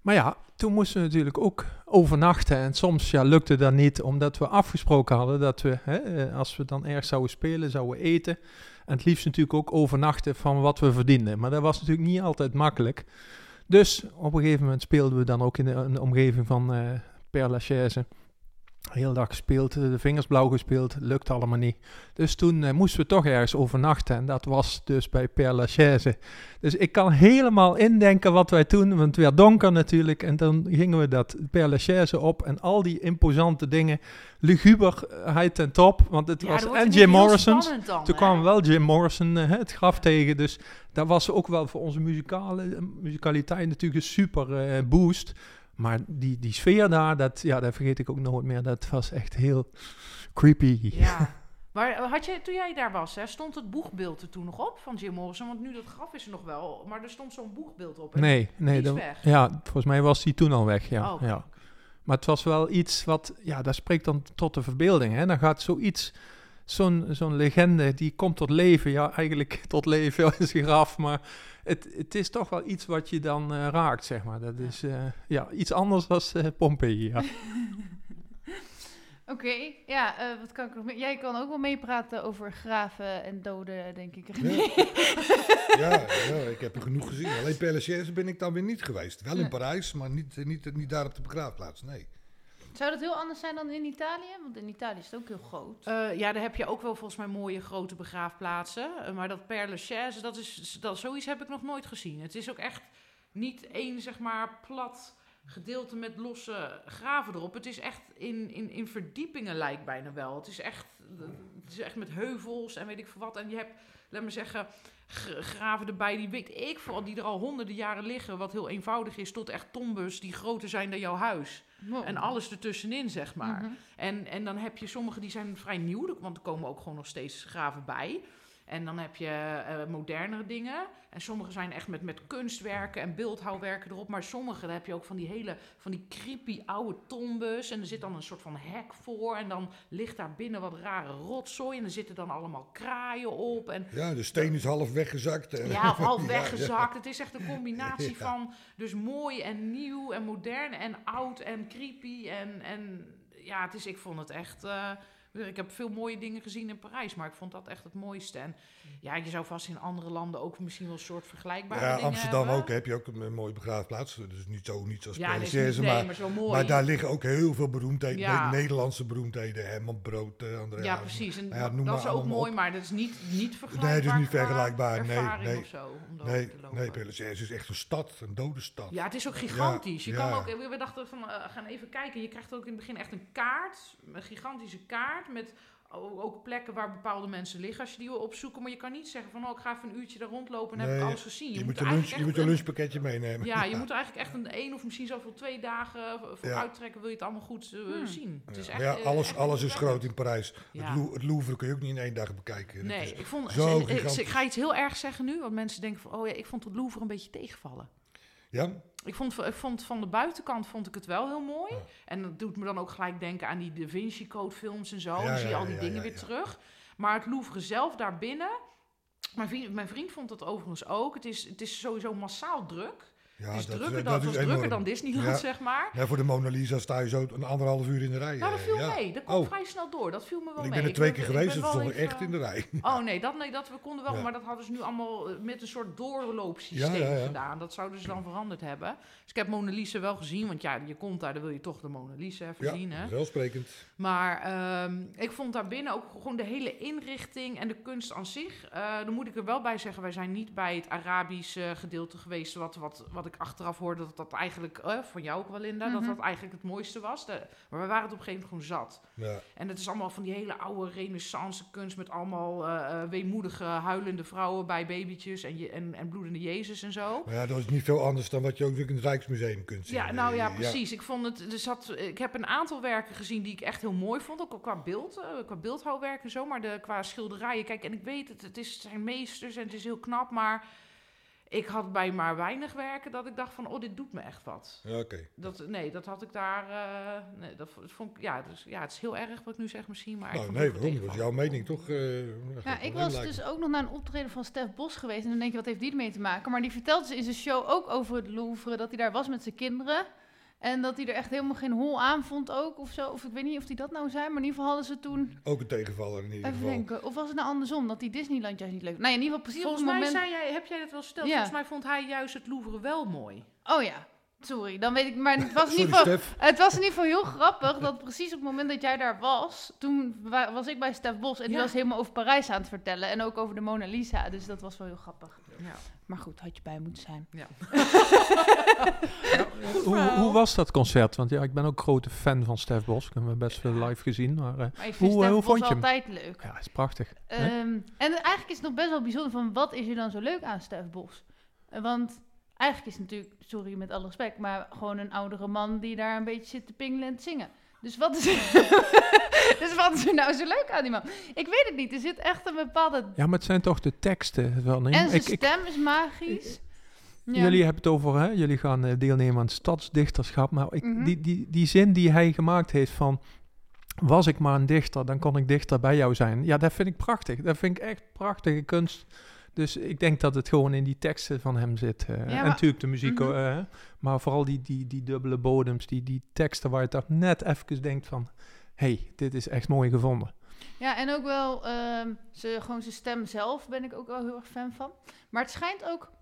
Maar ja, toen moesten we natuurlijk ook overnachten. En soms ja, lukte dat niet, omdat we afgesproken hadden dat we, hè, eh, als we dan ergens zouden spelen, zouden eten. En het liefst natuurlijk ook overnachten van wat we verdienden. Maar dat was natuurlijk niet altijd makkelijk. Dus op een gegeven moment speelden we dan ook in de, in de omgeving van eh Père Lachaise. De hele dag gespeeld, eh, de vingers blauw gespeeld, lukt allemaal niet. Dus toen eh, moesten we toch ergens overnachten en dat was dus bij Père Lachaise. Dus ik kan helemaal indenken wat wij toen, want het werd donker natuurlijk. En dan gingen we dat Père Lachaise op en al die imposante dingen, luguberheid ten top. Want het Ja, was en Jim heel dan, Toen hè? kwam wel Jim Morrison eh, het graf tegen. Dus dat was ook wel voor onze muzikale, muzikaliteit natuurlijk een super eh, boost. Maar die, die sfeer daar, dat, ja, dat vergeet ik ook nooit meer. Dat was echt heel creepy. Ja. Maar had je, toen jij daar was, hè, stond het boegbeeld er toen nog op van Jim Morrison? Want nu dat graf is er nog wel, maar er stond zo'n boegbeeld op. hè? Nee, nee. Die is weg. ja, volgens mij was die toen al weg. Ja, Oh, ja. Maar het was wel iets wat, ja, dat spreekt dan tot de verbeelding. Hè? Dan gaat zoiets, zo'n zo'n legende, die komt tot leven. Ja, eigenlijk tot leven is een graf, maar het, het is toch wel iets wat je dan eh, raakt, zeg maar. Dat is eh, ja, iets anders dan eh, Pompeii. Ja. Oké, ja, eh, wat kan ik nog meer? Jij kan ook wel meepraten over graven en doden, denk ik. Ja. ja, ja, ik heb er genoeg gezien. Alleen Père ben ik dan weer niet geweest. Wel in. Parijs, maar niet, niet, niet daar op de begraafplaats, nee. Zou dat heel anders zijn dan in Italië? Want in Italië is het ook heel groot. Eh, ja, daar heb je ook wel volgens mij mooie grote begraafplaatsen. Eh, maar dat Père Lachaise, dat is, dat, zoiets heb ik nog nooit gezien. Het is ook echt niet één, zeg maar, plat gedeelte met losse graven erop. Het is echt in, in, in verdiepingen lijkt bijna wel. Het is echt, het is echt met heuvels en weet ik veel wat. En je hebt, laat me zeggen, graven erbij die weet ik vooral, die er al honderden jaren liggen. Wat heel eenvoudig is, tot echt tombes die groter zijn dan jouw huis. Wow. En alles ertussenin, zeg maar. Mhm. En, en dan heb je sommige die zijn vrij nieuw, want er komen ook gewoon nog steeds graven bij. En dan heb je eh, modernere dingen. En sommige zijn echt met, met kunstwerken en beeldhouwwerken erop. Maar sommige, heb je ook van die hele, van die creepy oude tombes. En er zit dan een soort van hek voor. En dan ligt daar binnen wat rare rotzooi. En er zitten dan allemaal kraaien op. En Ja, de steen is half weggezakt. En, ja, half Ja, weggezakt. Het is echt een combinatie Ja. van dus mooi en nieuw en modern en oud en creepy. En, en ja, het is, ik vond het echt... eh, ik heb veel mooie dingen gezien in Parijs, maar ik vond dat echt het mooiste. En ja, je zou vast in andere landen ook misschien wel een soort vergelijkbare Ja, dingen Amsterdam hebben. ook heb je ook een, een mooie begraafplaats. Dus niet zo niet zoals Ja, nee, maar, maar zo mooi. maar daar liggen ook heel veel beroemdheden. Ja. Nederlandse beroemdheden. Herman Brood, eh André ja, precies. En Nou ja, dat is ook mooi, op. maar dat is niet, niet vergelijkbaar. Nee, dat is niet vergelijkbaar. Nee, nee. Of zo, om Nee, nee, is echt een stad, een dode stad. Ja, het is ook gigantisch. je kan ook, we we dachten van, eh, gaan even kijken. Je krijgt ook in het begin echt een kaart, een gigantische kaart met ook plekken waar bepaalde mensen liggen als je die wil opzoeken. Maar je kan niet zeggen van, oh, ik ga even een uurtje daar rondlopen en heb ik alles gezien. Je, moet lunch, je moet een lunchpakketje meenemen. Ja, je moet eigenlijk echt een één of misschien zelfs wel twee dagen voor Ja. uittrekken. Wil je het allemaal goed eh, Hmm. zien. Het is Ja, echt, ja, eh, alles, echt alles is groot in Parijs. Ja. Het, Lou- het Louvre kun je ook niet in één dag bekijken. Nee, is- ik, vond, zo ik, ik, gigantisch. ik ga iets heel erg zeggen nu, want mensen denken van, oh ja, ik vond het Louvre een beetje tegenvallen. ja? Ik vond, ik vond van de buitenkant vond ik het wel heel mooi. Ja. En dat doet me dan ook gelijk denken aan die Da Vinci Code films en zo. Ja, dan zie je al die dingen weer terug. Maar het Louvre zelf daarbinnen... Mijn vriend, mijn vriend vond dat overigens ook. Het is, het is sowieso massaal druk. Ja, het is dat, drukker eh, dan, dat is drukker dan Disneyland, Ja. zeg maar. Ja, voor de Mona Lisa sta je zo een anderhalf uur in de rij. Nou, dat eh, viel ja. mee. Dat kwam Oh. vrij snel door. Dat viel me wel Ik mee. ben er twee keer ik geweest, wel stond ik echt in de rij. Oh nee dat, nee, dat we konden wel, maar dat hadden ze nu allemaal eh, met een soort doorloopsysteem gedaan. Dat zouden ze dan veranderd hebben. Dus ik heb Mona Lisa wel gezien, want ja, je komt daar, dan wil je toch de Mona Lisa even Ja, zien. Hè? welsprekend. Maar ehm, ik vond daar binnen ook gewoon de hele inrichting en de kunst aan zich. Eh dan moet ik er wel bij zeggen, wij zijn niet bij het Arabische gedeelte geweest. Wat, wat, wat ik achteraf hoorde dat dat eigenlijk, eh, van jou ook wel Linda, dat Mhm. dat eigenlijk het mooiste was. De- maar we waren het op een gegeven moment gewoon zat. Ja. En het is allemaal van die hele oude renaissance kunst met allemaal eh, eh, weemoedige huilende vrouwen bij babytjes en, je, en, en bloedende Jezus en zo. Maar ja, dat is niet veel anders dan wat je ook in het Rijksmuseum kunt zien. Ja, nou ja, precies. Ik, vond het, er zat, ik heb een aantal werken gezien die ik echt heel mooi vond. Ook qua beeld, qua beeldhouwwerk en zo. Maar de, qua schilderijen, kijk, en ik weet het, het, is, het zijn meesters en het is heel knap. Maar ik had bij maar weinig werken dat ik dacht van, oh, dit doet me echt wat. Ja, oké. Dat, nee, dat had ik daar. eh, nee, dat vond ik. Ja, dus, ja, het is heel erg wat ik nu zeg misschien. Maar Nou, nee, waarom? Dat is jouw mening toch? eh, Ja, ik was lijken. dus ook nog naar een optreden van Stef Bos geweest. En dan denk je, wat heeft die ermee te maken? Maar die vertelde ze in zijn show ook over het Louvre. Dat hij daar was met zijn kinderen. En dat hij er echt helemaal geen hol aan vond ook of zo. Of ik weet niet of die dat nou zijn. Maar in ieder geval hadden ze toen... Ook een tegenvaller in ieder Even geval. denken. Of was het nou andersom? Dat die Disneyland juist niet leuk... Nou ja, in ieder geval precies Volgens op mij het moment... zei jij, heb jij dat wel verteld? Ja. Volgens mij vond hij juist het Louvre wel mooi. Oh ja, sorry. Dan weet ik... Maar het was in ieder geval... Het was in ieder geval heel grappig dat precies op het moment dat jij daar was, toen wa- was ik bij Stef Bos en die Ja. was helemaal over Parijs aan het vertellen en ook over de Mona Lisa. Dus dat was wel heel grappig. Ja. Maar goed, had je bij moeten zijn. ja. Hoe, hoe was dat concert? Want ja, ik ben ook grote fan van Stef Bos. Ik heb hem best veel live gezien. Maar eh, Maar ik vind Hoe, eh, Stef hoe Bos vond je hem? altijd leuk. ja, is prachtig. Ehm, en eigenlijk is het nog best wel bijzonder van wat is er dan zo leuk aan Stef Bos? Want eigenlijk is het natuurlijk, sorry met alle respect, maar gewoon een oudere man die daar een beetje zit te pingelen en te zingen. Dus wat, is dus wat is er nou zo leuk aan die man? Ik weet het niet. Er zit echt een bepaalde... Ja, maar het zijn toch de teksten wel. Nee? En zijn Ik, ik, stem is magisch. Ja. Jullie hebben het over, hè? jullie gaan eh, deelnemen aan het stadsdichterschap. Maar ik, Mhm. die, die, die zin die hij gemaakt heeft van... Was ik maar een dichter, dan kon ik dichter bij jou zijn. Ja, dat vind ik prachtig. Dat vind ik echt prachtige kunst. Dus ik denk dat het gewoon in die teksten van hem zit. eh. en maar- natuurlijk de muziek. Mhm. eh, maar vooral die, die, die dubbele bodems, die, die teksten waar je toch net even denkt van... hey, dit is echt mooi gevonden. Ja, en ook wel ehm, ze, gewoon zijn stem zelf ben ik ook wel heel erg fan van. Maar het schijnt ook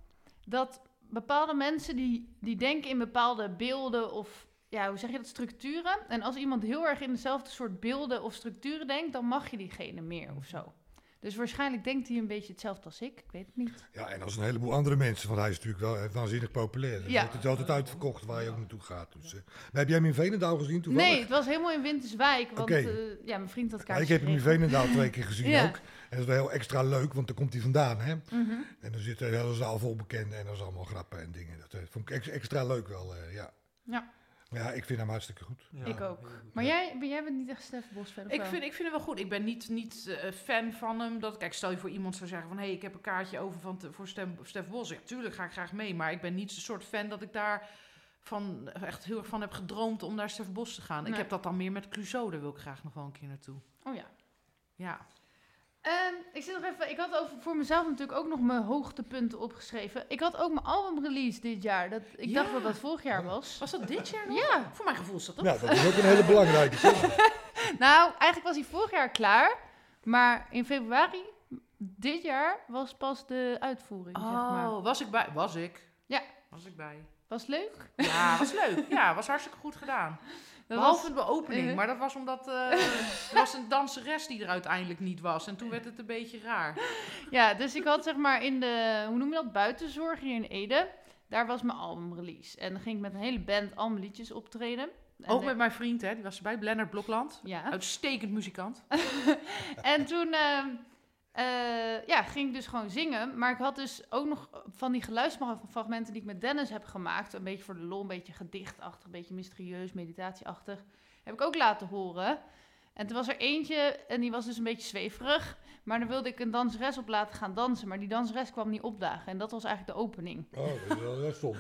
dat bepaalde mensen die, die denken in bepaalde beelden of ja, hoe zeg je dat, structuren. En als iemand heel erg in dezelfde soort beelden of structuren denkt, dan mag je diegene meer of zo. Dus waarschijnlijk denkt hij een beetje hetzelfde als ik. Ik weet het niet. Ja, en als een heleboel andere mensen, want hij is natuurlijk wel waanzinnig populair. Ja. Het is altijd uitverkocht waar je ook naartoe gaat. Dus, eh, maar heb jij hem in Veenendaal gezien toevallig? Nee, het was helemaal in Winterswijk. Want eh, ja, mijn vriend had Ja, kaartjes ik heb hem in gekregen. Veenendaal twee keer gezien Ja. ook. En dat is wel heel extra leuk, want daar komt hij vandaan. Hè? Mhm. En dan zit er een hele zaal vol bekenden en dat is allemaal grappen en dingen. Dat eh, vond ik ex- extra leuk wel, ja. Ja. Ja, ik vind hem hartstikke goed. Ik ook. Maar jij, ben- jij bent niet echt Stef Bos fan of Ik wel? vind, ik vind het wel goed. Ik ben niet, niet eh, fan van hem. Dat, kijk, stel je voor iemand zou zeggen van... hé, hey, ik heb een kaartje over van te- voor Stef Bos. Ja, tuurlijk ga ik graag mee. Maar ik ben niet zo'n soort fan dat ik daar van, echt heel erg van heb gedroomd om naar Stef Bos te gaan. Nee. Ik heb dat dan meer met Clouseau. Daar wil ik graag nog wel een keer naartoe. Oh ja. Ja. Ehm, ik zit nog even. Ik had over voor mezelf natuurlijk ook nog mijn hoogtepunten opgeschreven. Ik had ook mijn album release dit jaar. Dat, ik Ja. dacht dat dat vorig jaar was. Was dat dit jaar nog? Ja. Voor mijn gevoel is dat ook. Ja, dat is ook een hele belangrijke. toch? Nou, eigenlijk was hij vorig jaar klaar. Maar in februari dit jaar was pas de uitvoering, zeg maar. Oh, was ik bij? Was ik? Ja. Was ik bij? Was leuk? Ja, was leuk. Ja, was hartstikke goed gedaan. Behalve was- de opening, Eh. maar dat was omdat eh, er was een danseres die er uiteindelijk niet was. En toen werd het een beetje raar. Ja, dus ik had zeg maar in de, hoe noem je dat, buitenzorg hier in Ede. Daar was mijn album release. En dan ging ik met een hele band allemaal liedjes optreden. En Ook met mijn vriend, hè, die was erbij, Blender Blokland. Ja. Uitstekend muzikant. en toen ehm, eh, ja, ging ik dus gewoon zingen. Maar ik had dus ook nog van die geluidsfragmenten die ik met Dennis heb gemaakt. Een beetje voor de lol, een beetje gedichtachtig, een beetje mysterieus, meditatieachtig. Heb ik ook laten horen. En toen was er eentje en die was dus een beetje zweverig. Maar dan wilde ik een danseres op laten gaan dansen. Maar die danseres kwam niet opdagen. En dat was eigenlijk de opening. Oh, dat is wel stom.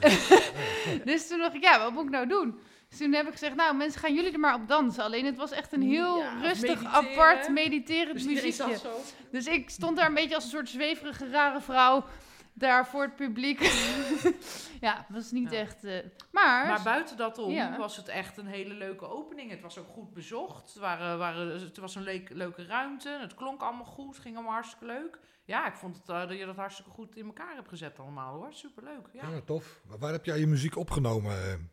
Dus toen dacht ik, ja, wat moet ik nou doen? Dus toen heb ik gezegd, nou mensen, gaan jullie er maar op dansen. Alleen het was echt een heel Ja, rustig, mediteren. apart, mediterend Dus muziekje. Dus ik stond daar een beetje als een soort zweverige, rare vrouw. Daar voor het publiek. ja, was niet Ja. echt... eh, maar... Maar buiten dat om Ja. was het echt een hele leuke opening. Het was ook goed bezocht. Het, waren, waren, het was een leuk, leuke ruimte. Het klonk allemaal goed. Het ging allemaal hartstikke leuk. Ja, ik vond het, eh, dat je dat hartstikke goed in elkaar hebt gezet allemaal hoor. Superleuk. Ja. Ja, tof. Maar waar heb jij je muziek opgenomen?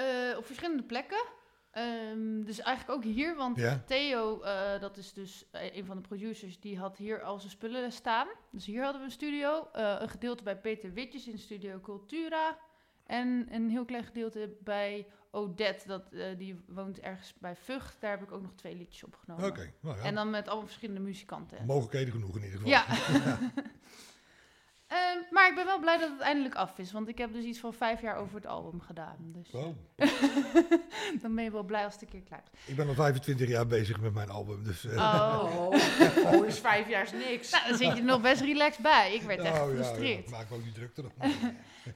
Eh? op verschillende plekken. Ehm, dus eigenlijk ook hier, want Ja? Theo, eh, dat is dus eh, een van de producers, die had hier al zijn spullen staan. Dus hier hadden we een studio. een gedeelte bij Peter Witjes in Studio Cultura. En een heel klein gedeelte bij Odette, dat, die woont ergens bij Vught. Daar heb ik ook nog twee liedjes opgenomen. Oké, nou ja. En dan met allemaal verschillende muzikanten. Mogelijkheden genoeg in ieder geval. Ja. Ehm, maar ik ben wel blij dat het eindelijk af is. Want ik heb dus iets van vijf jaar over het album gedaan. Dus Wow. dan ben je wel blij als het een keer klaar is. Ik ben al 25 jaar bezig met mijn album. Dus, eh, Oh. Oh, oh, is vijf jaar is niks. Nou, dan zit je er nog best relaxed bij. Ik werd echt nou, ja, gefrustreerd. Ja, maak me ook niet druk erop.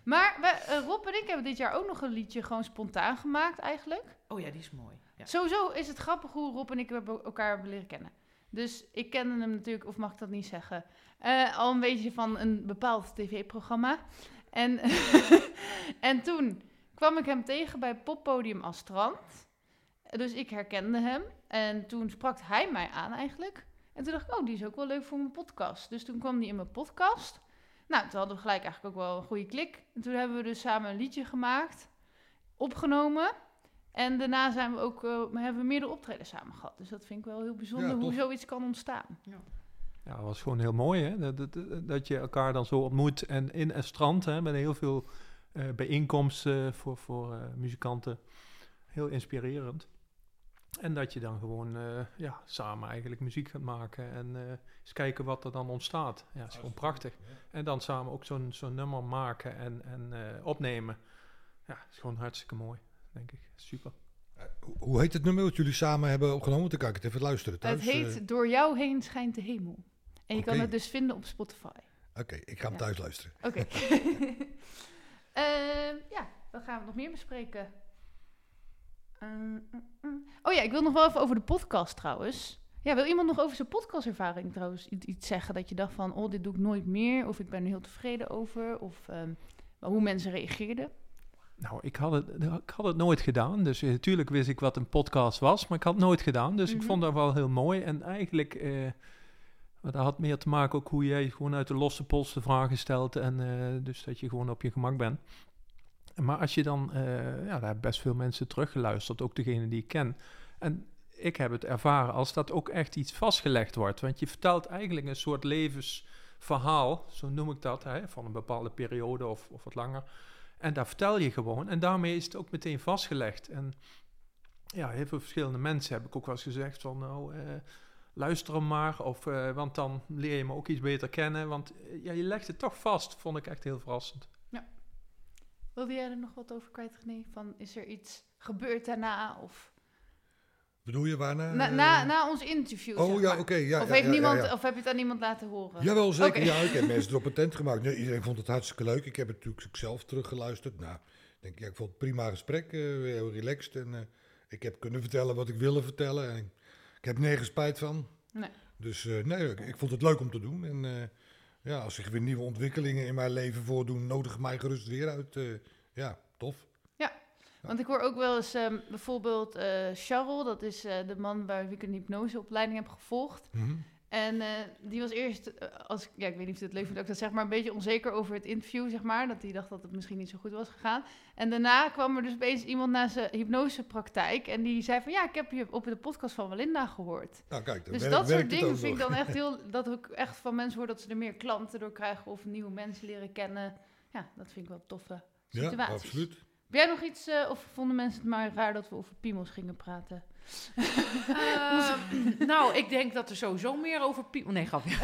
Maar we, eh, Rob en ik hebben dit jaar ook nog een liedje gewoon spontaan gemaakt eigenlijk. Oh ja, die is mooi. Ja. Sowieso is het grappig hoe Rob en ik hebben- elkaar hebben leren kennen. Dus ik kende hem natuurlijk, of mag ik dat niet zeggen, eh, al een beetje van een bepaald tv-programma. En, en toen kwam ik hem tegen bij poppodium als strand. Dus ik herkende hem. En toen sprak hij mij aan eigenlijk. En toen dacht ik, oh, die is ook wel leuk voor mijn podcast. Dus toen kwam die in mijn podcast. Nou, toen hadden we gelijk eigenlijk ook wel een goede klik. En toen hebben we dus samen een liedje gemaakt, opgenomen. En daarna zijn we ook, eh, hebben we meerdere optredens samen gehad. Dus dat vind ik wel heel bijzonder Ja, hoe zoiets kan ontstaan. Ja, dat was gewoon heel mooi, hè? Dat, dat, dat je elkaar dan zo ontmoet en in een strand, hè, met heel veel eh, bijeenkomsten voor, voor eh, muzikanten. Heel inspirerend. En dat je dan gewoon eh, ja, samen eigenlijk muziek gaat maken en eh, eens kijken wat er dan ontstaat. Ja, dat is gewoon prachtig. En dan samen ook zo'n zo'n nummer maken en, en eh, opnemen. Ja, is gewoon hartstikke mooi, denk ik. Super. Hoe- Hoe heet het nummer wat jullie samen hebben opgenomen? Dan kan ik het even luisteren thuis. het heet eh. Door jou heen schijnt de hemel. En je kan het dus vinden op Spotify. Oké, ik ga hem Ja. thuis luisteren. Oké. Ehm, ja, dan gaan we nog meer bespreken. Ehm, mm, mm. Oh ja, ik wil nog wel even over de podcast trouwens. Ja, wil iemand nog over zijn podcastervaring trouwens iets, iets zeggen? Dat je dacht van, oh, dit doe ik nooit meer. Of ik ben er heel tevreden over. Of ehm, hoe mensen reageerden. Nou, ik had, het, ik had het nooit gedaan. Dus natuurlijk wist ik wat een podcast was, maar ik had het nooit gedaan. Dus Mhm. ik vond dat wel heel mooi. En eigenlijk, eh, maar dat had meer te maken ook hoe jij gewoon uit de losse pols de vragen stelt. En eh, dus dat je gewoon op je gemak bent. Maar als je dan, eh, ja, daar hebben best veel mensen teruggeluisterd, ook degene die ik ken. En ik heb het ervaren als dat ook echt iets vastgelegd wordt. Want je vertelt eigenlijk een soort levensverhaal, zo noem ik dat, hè, van een bepaalde periode of, of wat langer. En daar vertel je gewoon. En daarmee is het ook meteen vastgelegd. En ja, heel veel verschillende mensen heb ik ook wel eens gezegd van, nou, eh, luister hem maar. Of, eh, want dan leer je me ook iets beter kennen. Want eh, ja, je legt het toch vast, vond ik echt heel verrassend. Wilde jij er nog wat over kwijt, René? Van, is er iets gebeurd daarna? Of Bedoel je waarna? na, eh, na, na ons interview, Oh zeg ja, oké. ja, of, heeft ja, ja, niemand, ja. of heb je het aan niemand laten horen? Jawel, zeker. Ja, ik heb mensen erop attent gemaakt. Nee, iedereen vond het hartstikke leuk. Ik heb het natuurlijk zelf teruggeluisterd. Nou, ik denk, ja, ik vond het prima gesprek. eh, heel relaxed. En eh, ik heb kunnen vertellen wat ik wilde vertellen. En ik, ik heb nergens spijt van. Nee. Dus eh, nee, ik, ik vond het leuk om te doen. En eh, ja, als zich weer nieuwe ontwikkelingen in mijn leven voordoen, nodig mij gerust weer uit. eh, ja, tof. Want ik hoor ook wel eens ehm, bijvoorbeeld eh Charles, dat is eh, de man waar ik een hypnoseopleiding heb gevolgd. Mhm. En eh, die was eerst, als, ja, ik weet niet of het leuk vindt dat ik dat zeg, maar een beetje onzeker over het interview, zeg maar. Dat hij dacht dat het misschien niet zo goed was gegaan. En daarna kwam er dus opeens iemand naar zijn hypnosepraktijk en die zei van, ja, ik heb je op de podcast van Melinda gehoord. Nou, kijk, Dus dat soort dingen ook vind ik dan echt heel, dat ik echt van mensen hoor dat ze er meer klanten door krijgen of nieuwe mensen leren kennen. Ja, dat vind ik wel toffe Ja, situaties. absoluut. Ben jij nog iets, eh, of vonden mensen het maar raar dat we over piemels gingen praten? Ehm, nou, ik denk dat er sowieso meer over piemel... Nee, grapje.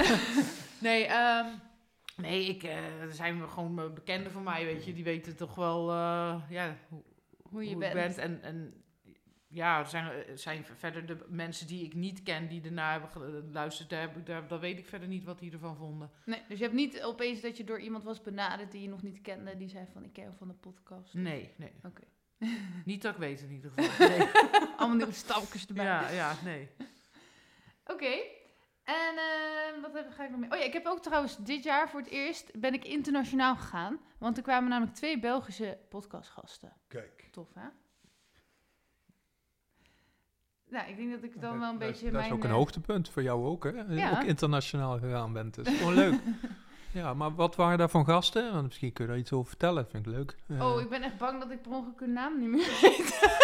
nee, ehm, nee ik, eh, er zijn gewoon eh, bekenden van mij, weet je. Die weten toch wel ja, hoe, Hoe je hoe bent. ik ben. En, en ja, er zijn, er zijn verder de mensen die ik niet ken, die ernaar hebben geluisterd. Daar, heb ik- daar, daar weet ik verder niet wat die ervan vonden. Nee, dus je hebt niet opeens dat je door iemand was benaderd die je nog niet kende, die zei van ik ken jou van de podcast. Nee, nee. Oké. Niet dat ik weet in ieder geval. Nee. Allemaal nieuwe stalkers erbij. ja, ja, nee. Oké. En eh, wat heb, ga ik nog meer? Oh ja, ik heb ook trouwens dit jaar voor het eerst ben ik internationaal gegaan. Want er kwamen namelijk twee Belgische podcastgasten. Kijk. Tof, hè? Nou, ik denk dat ik dan wel een dat- beetje Dat mijn... is ook een eh, hoogtepunt voor jou ook, hè? Ja. Ook internationaal gegaan bent. Dat is gewoon leuk. Ja, maar wat waren daar van gasten? Want misschien kun je daar iets over vertellen. Vind ik leuk. Eh, Oh, ik ben echt bang dat ik per ongeluk hun naam niet meer weet.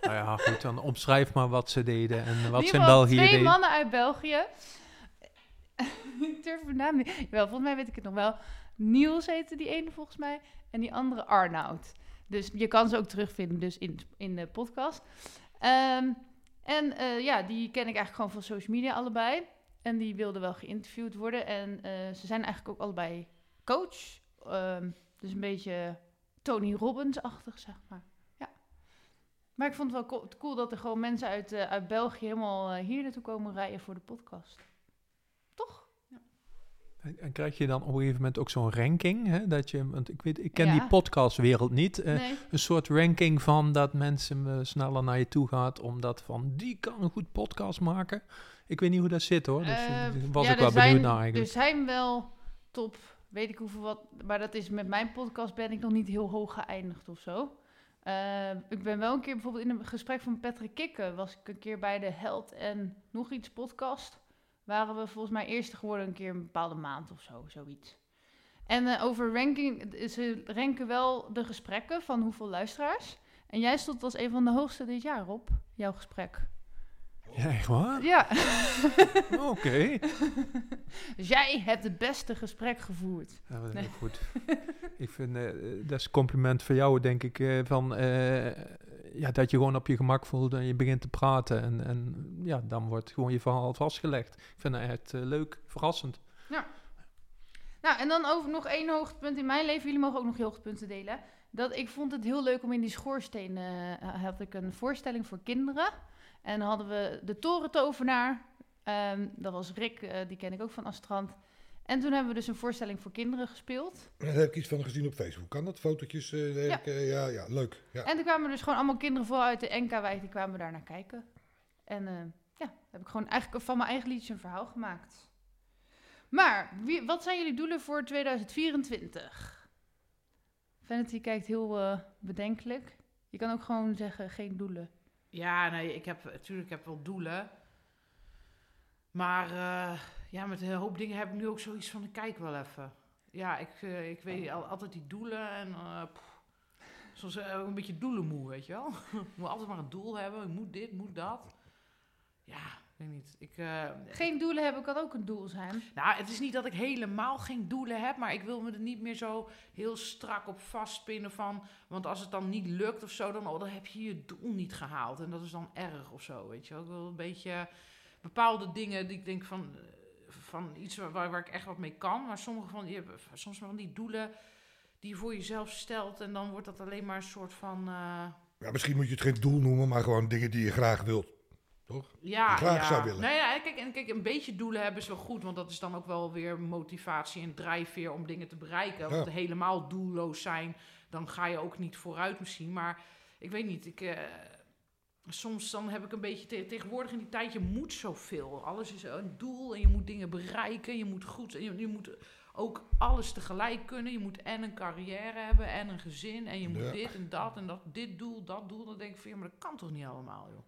Nou ja, goed, dan omschrijf maar wat ze deden en wat ze in geval België twee deden. mannen uit België. ik durf hun naam niet. Wel, volgens mij weet ik het nog wel. Niels heette die ene volgens mij. En die andere Arnoud. Dus je kan ze ook terugvinden dus in, in de podcast. Ehm, en eh, ja, die ken ik eigenlijk gewoon van social media allebei. En die wilden wel geïnterviewd worden. En eh, ze zijn eigenlijk ook allebei coach. Ehm, dus een beetje Tony Robbins-achtig, zeg maar. Ja. Maar ik vond het wel co- cool dat er gewoon mensen uit, eh, uit België helemaal hier naartoe komen rijden voor de podcast. En, krijg je dan op een gegeven moment ook zo'n ranking? Hè? Dat je, want ik, weet, ik ken Ja. die podcastwereld niet. eh, nee. Een soort ranking van dat mensen eh, sneller naar je toe gaat. Omdat van, die kan een goed podcast maken. Ik weet niet hoe dat zit hoor. Dus Eh, eh, was ja, ik wel er benieuwd zijn- naar eigenlijk. Er zijn wel top, weet ik hoeveel wat, maar dat is met mijn podcast ben ik nog niet heel hoog geëindigd of zo. Ik ben wel een keer bijvoorbeeld in een gesprek van Patrick Kikken, was ik een keer bij de Held en nog iets podcast. Waren we volgens mij eerste geworden een keer een bepaalde maand of zo, zoiets. En eh, over ranking, eh, ze ranken wel de gesprekken van hoeveel luisteraars. En jij stond als een van de hoogste dit jaar op, jouw gesprek. Ja, echt waar? Ja. Oké. dus jij hebt het beste gesprek gevoerd. Ja, dat is Nee. goed. ik vind, eh, dat is een compliment voor jou, denk ik, eh, van, eh, ja, dat je gewoon op je gemak voelt en je begint te praten. En, en ja, dan wordt gewoon je verhaal vastgelegd. Ik vind dat echt eh, leuk, verrassend. Nou, en dan over nog één hoogtepunt in mijn leven. Jullie mogen ook nog hoogtepunten delen. Dat ik vond het heel leuk om in die schoorsteen... eh, had ik een voorstelling voor kinderen. En hadden we de torentovenaar. Ehm, dat was Rick, eh, die ken ik ook van Astrand. En toen hebben we dus een voorstelling voor kinderen gespeeld. Daar heb ik iets van gezien op Facebook. Kan dat? Fotootjes? eh, eh, ja, ja, leuk. Ja. En toen kwamen dus gewoon allemaal kinderen vooral uit de NK-wijk. Die kwamen daar naar kijken. En eh, ja, heb ik gewoon eigenlijk van mijn eigen liedje een verhaal gemaakt. Maar, wie, wat zijn jullie doelen voor 2024? Vanity kijkt heel eh, bedenkelijk. Je kan ook gewoon zeggen, geen doelen. Ja, nee, ik heb natuurlijk ik heb wel doelen. Maar eh, ja, met een hoop dingen heb ik nu ook zoiets van, ik kijk wel even. Ja, ik, eh, ik weet al, altijd die doelen en eh pff, soms eh, een beetje doelenmoe, weet je wel. ik moet altijd maar een doel hebben, ik moet dit, moet dat. Ja, ik weet niet. Ik, Geen doelen hebben kan ook een doel zijn. nou, het is niet dat ik helemaal geen doelen heb, maar ik wil me er niet meer zo heel strak op vastpinnen van. Want als het dan niet lukt of zo, dan, oh, dan heb je je doel niet gehaald. En dat is dan erg of zo, weet je wel. Ik wil een beetje bepaalde dingen die ik denk van, van iets waar, waar ik echt wat mee kan. Maar sommige van die, soms van die doelen die je voor jezelf stelt en dan wordt dat alleen maar een soort van... eh, Ja, misschien moet je het geen doel noemen, maar gewoon dingen die je graag wilt. Toch? Ja, graag ja. zou willen. Nou ja, kijk, en kijk, een beetje doelen hebben is wel goed, want dat is dan ook wel weer motivatie en drijfveer om dingen te bereiken. Want Ja. helemaal doelloos zijn, dan ga je ook niet vooruit misschien. Maar ik weet niet, ik, eh, soms dan heb ik een beetje te- tegenwoordig in die tijd, je moet zoveel. Alles is een doel en je moet dingen bereiken, je moet goed, en je, je moet ook alles tegelijk kunnen. Je moet en een carrière hebben en een gezin en je moet Ja. dit en dat en dat, dit doel, dat doel. Dan denk ik van, ja, maar dat kan toch niet allemaal, joh.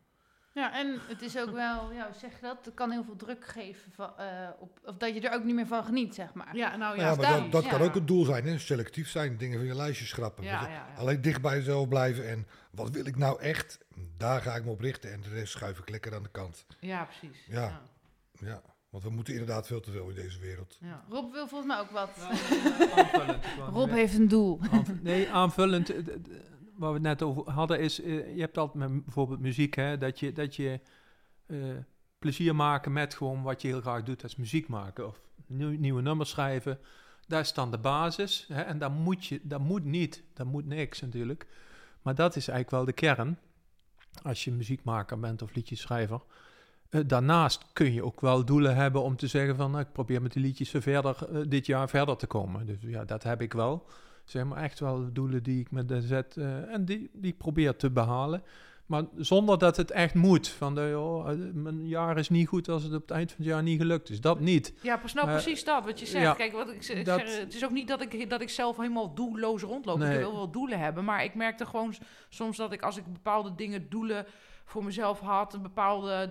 Ja, en het is ook wel, ja, hoe zeg je dat? Het kan heel veel druk geven, van, eh, op, of dat je er ook niet meer van geniet, zeg maar. Ja, nou ja, Ja, maar dat, dat kan ook het doel zijn, hè? selectief zijn, dingen van je lijstje schrappen. Ja, Weet je, ja, ja. Alleen dicht bij jezelf blijven en wat wil ik nou echt? Daar ga ik me op richten en de rest schuif ik lekker aan de kant. Ja, precies. Ja. Ja. Ja, want we moeten inderdaad veel te veel in deze wereld. ja. Rob wil volgens mij ook wat. aanvullend. Rob heeft een doel. Aanv- Nee, aanvullend. Waar we het net over hadden is, eh, je hebt altijd met bijvoorbeeld muziek, hè, dat je, dat je eh, plezier maken met gewoon wat je heel graag doet, dat is muziek maken of nieuw- nieuwe nummers schrijven. Daar dan de basis hè, en daar moet je, dat moet niet, dat moet niks natuurlijk. Maar dat is eigenlijk wel de kern, als je muziekmaker bent of liedjeschrijver. Eh, daarnaast kun je ook wel doelen hebben om te zeggen van, nou, ik probeer met die liedjes verder, dit jaar verder te komen. Dus ja, dat heb ik wel zeg maar echt wel doelen die ik met de zet eh, en die, die ik probeer te behalen. Maar zonder dat het echt moet. Van de, joh, eh, mijn jaar is niet goed als het op het eind van het jaar niet gelukt is. Dat niet. Ja, pas nou Maar- precies dat wat je zegt. ja, Kijk, wat ik, zeg, dat- zeg, het is ook niet dat ik, dat ik zelf helemaal doelloos rondloop. Nee. Ik wil wel doelen hebben, maar ik merkte gewoon soms dat ik als ik bepaalde dingen doelen voor mezelf had, een bepaalde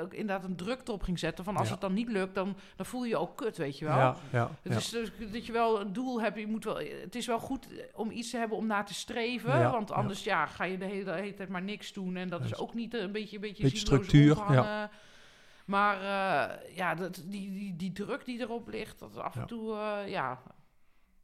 ook inderdaad een druk erop ging zetten. Van als Ja. het dan niet lukt, dan, dan voel je je ook kut, weet je wel. Ja, ja, Het is dus dat je wel een doel hebt. Je moet wel, het is wel goed om iets te hebben om naar te streven. Want anders ja. ga je de hele, de hele tijd maar niks doen. En dat is ook niet eh, een beetje, een beetje, Beetje structuur, rondhangen. Maar eh, ja, dat, die, die, die druk die erop ligt, dat af en toe, eh, ja.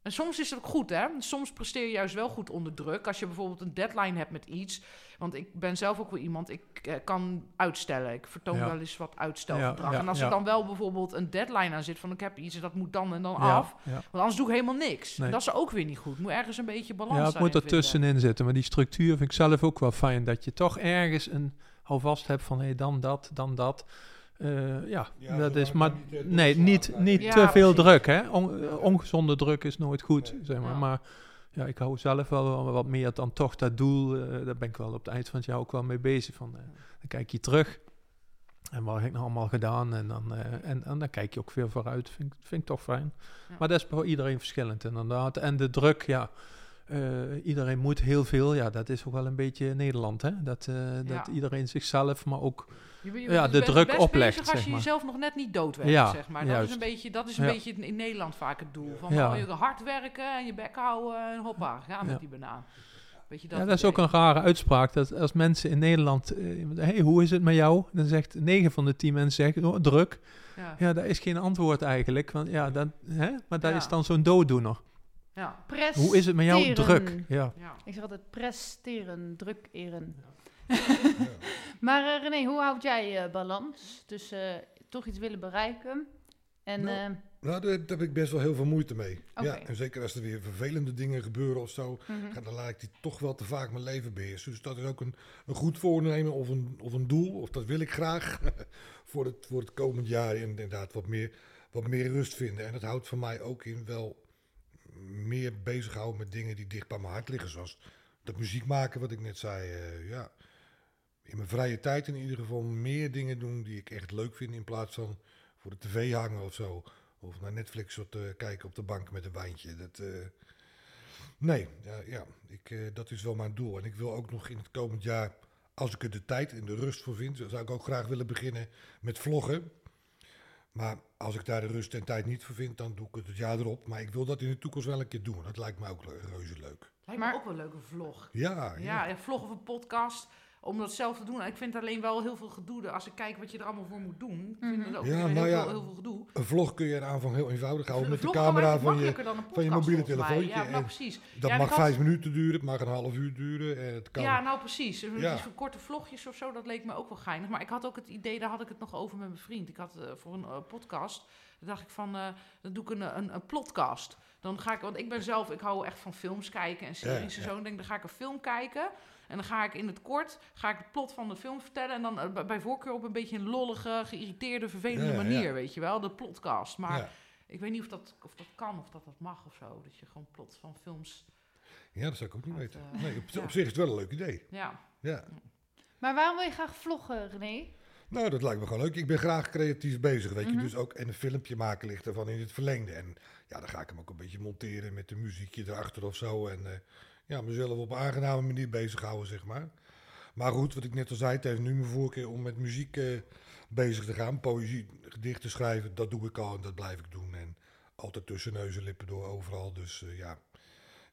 En soms is het ook goed, hè? Soms presteer je juist wel goed onder druk. Als je bijvoorbeeld een deadline hebt met iets. Want ik ben zelf ook wel iemand, ik eh, kan uitstellen. Ik vertoon Ja. wel eens wat uitstelgedrag. Ja, ja, en als ja. er dan wel bijvoorbeeld een deadline aan zit van ik heb iets en dat moet dan en dan Ja, af. ja. Want anders doe ik helemaal niks. Nee. Dat is ook weer niet goed. Moet ergens een beetje balans ja, het daarin moet er tussenin zitten. Maar die structuur vind ik zelf ook wel fijn. Dat je toch ergens een houvast hebt van hey, dan dat, dan dat. Eh, ja, Ja, dat is maar niet, eh, nee, niet, niet Ja, te veel precies. druk. Hè? On- eh, ongezonde druk is nooit goed, Nee. zeg maar. Ja. Maar ja, ik hou zelf wel wat meer dan toch dat doel. eh, daar ben ik wel op het eind van het jaar ook wel mee bezig. Van, eh, dan kijk je terug. En wat heb ik nou allemaal gedaan? En dan, eh, en, en dan kijk je ook weer vooruit. Vind, ik- vind ik toch fijn. Ja. Maar dat is voor iedereen verschillend inderdaad. En de druk, ja. eh, iedereen moet heel veel. Ja, dat is ook wel een beetje Nederland, hè? Dat, eh, dat Ja. iedereen zichzelf, maar ook... Je, je Ja, bent de best druk bezig oplegt, als zeg je maar. jezelf nog net niet doodwerkt, Ja, zeg maar. Dat juist. is een beetje, dat is een Ja. beetje in, Nederland vaak het doel. Van Ja. oh, je hard werken en je bek houden en hoppa, ga met Ja. die banaan. Weet je, dat ja, dat is ook een rare uitspraak. Dat als mensen in Nederland... eh, hey, hoe is het met jou? Dan zegt 9 van de 10 mensen zeggen, oh, druk. Ja. Ja, dat is geen antwoord eigenlijk. Want, ja, dat, hè? Maar Ja. is dan zo'n dooddoener. Ja. Presteren. Hoe is het met jou? Druk. Ja. Ja. Ik zeg altijd presteren, druk eren. Maar eh, René, hoe houd jij eh, balans tussen eh, toch iets willen bereiken en... Nou, Nou, daar, heb ik best wel heel veel moeite mee. Ja, en zeker als er weer vervelende dingen gebeuren of zo, mhm. dan laat ik die toch wel te vaak mijn leven beheersen. Dus dat is ook een, een goed voornemen of een, of een doel, of dat wil ik graag voor, het, voor het komend jaar inderdaad wat meer, wat meer rust vinden. En dat houdt voor mij ook in wel meer bezighouden met dingen die dicht bij mijn hart liggen, zoals dat muziek maken, wat ik net zei. ja. In mijn vrije tijd in ieder geval meer dingen doen die ik echt leuk vind, in plaats van voor de tv hangen of zo. Of naar Netflix op te kijken op de bank met een wijntje. Dat, eh, Nee, ja, ja ik, eh, dat is wel mijn doel. En ik wil ook nog in het komend jaar, als ik er de tijd en de rust voor vind, zou ik ook graag willen beginnen met vloggen. Maar als ik daar de rust en tijd niet voor vind, dan doe ik het het jaar erop. Maar ik wil dat in de toekomst wel een keer doen. Dat lijkt me ook reuze leuk. Lijkt Maar- me ook wel een leuke vlog. Ja, Ja, een vlog of een podcast. Om dat zelf te doen. Ik vind alleen wel heel veel gedoe. Als ik kijk wat je er allemaal voor moet doen. Ik vind Mhm. het ook Ja, weer heel, nou ja, veel, heel veel gedoe. Een vlog kun je in aanvang heel eenvoudig houden met de camera van je. van je podcast, mobiele telefoontje Ja, nou precies. Dat Ja, mag had- vijf minuten duren, het mag een half uur duren. En het kan. Ja, nou precies. Dus Ja. voor korte vlogjes of zo, dat leek me ook wel geinig. Maar ik had ook het idee, daar had ik het nog over met mijn vriend. Ik had eh, voor een eh, podcast, dan dacht ik van, eh, dan doe ik een, een, een plotcast. Dan ga ik, want ik ben zelf, ik hou echt van films kijken en series Ja, en zo. Dan denk ik, dan ga ik een film kijken. En dan ga ik in het kort, ga ik het plot van de film vertellen. En dan eh, bij- voorkeur op een beetje een lollige, geïrriteerde, vervelende Ja, ja. manier, weet je wel. De plotcast. Maar ja. ik weet niet of dat, of dat kan, of dat dat mag of zo. Dat je gewoon plot van films, ja, dat zou ik ook niet weten. eh, Nee, op, ja. op zich is het wel een leuk idee. ja. Ja. Maar waarom wil je graag vloggen, René? Nou, dat lijkt me gewoon leuk. Ik ben graag creatief bezig, weet Mhm. je. Dus ook, en een filmpje maken ligt ervan in het verlengde. En ja, dan ga ik hem ook een beetje monteren met een muziekje erachter of zo. En eh, ja, mezelf op een aangename manier bezighouden, zeg maar. Maar goed, wat ik net al zei, het heeft nu mijn voorkeur om met muziek eh, bezig te gaan. Poëzie, gedichten schrijven, dat doe ik al en dat blijf ik doen. En altijd tussen neus en lippen door, overal. Dus eh, ja,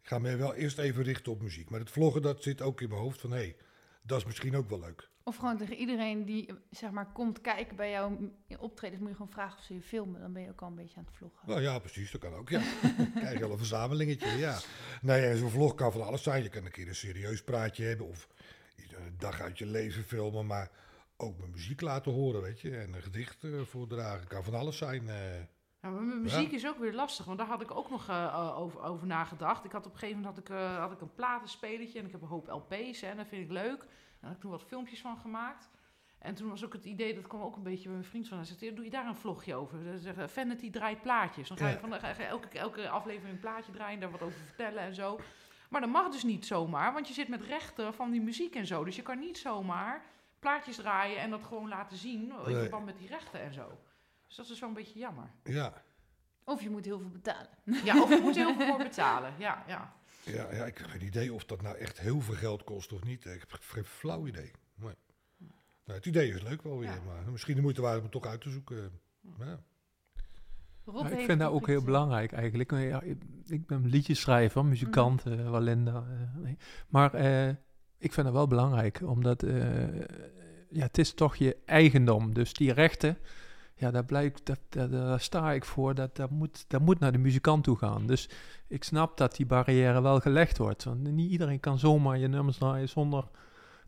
ik ga me wel eerst even richten op muziek. Maar het vloggen, dat zit ook in mijn hoofd van, hey, dat is misschien ook wel leuk. Of gewoon tegen iedereen die zeg maar komt kijken bij jouw optredens, moet je gewoon vragen of ze je filmen. Dan ben je ook al een beetje aan het vloggen. Nou ja, precies, dat kan ook. Ja. Krijg je wel een verzamelingetje, ja. Nee, zo'n vlog kan van alles zijn. Je kan een keer een serieus praatje hebben of een dag uit je leven filmen, maar ook mijn muziek laten horen, weet je. En een gedicht eh, voordragen, kan van alles zijn. eh. Maar met muziek is ook weer lastig, want daar had ik ook nog eh, eh, over, over nagedacht. Ik had op een gegeven moment had ik, eh, had ik een platenspelertje en ik heb een hoop LP's hè, en dat vind ik leuk. En daar heb ik toen wat filmpjes van gemaakt. En toen was ook het idee, dat kwam ook een beetje bij mijn vriend van. Hij zei, doe je daar een vlogje over? Ze zeggen, Vanity draait plaatjes. Dan ga je, van, dan ga je elke, elke aflevering een plaatje draaien, daar wat over vertellen en zo. Maar dat mag dus niet zomaar, want je zit met rechten van die muziek en zo. Dus je kan niet zomaar plaatjes draaien en dat gewoon laten zien in verband met die rechten en zo. Dus dat is wel een beetje jammer. ja. Of je moet heel veel betalen. Ja, of je moet heel veel voor betalen. Ja, ja. Ja, ja, ik heb geen idee of dat nou echt heel veel geld kost of niet. Ik heb geen flauw idee. Nee. Nou, het idee is leuk wel weer, Ja. maar misschien de moeite waard om het toch uit te zoeken. Ja. Rob Ja, ik vind dat ook heel belangrijk eigenlijk. Ja, ik, ik ben liedjeschrijver, muzikant, Mhm. eh, Walinda. eh, nee. Maar eh, ik vind dat wel belangrijk, omdat eh, ja, het is toch je eigendom. Dus die rechten, ja, daar, blijkt, dat, dat- daar sta ik voor. Dat, dat, moet, dat moet naar de muzikant toe gaan. Dus ik snap dat die barrière wel gelegd wordt. Want niet iedereen kan zomaar je nummers draaien zonder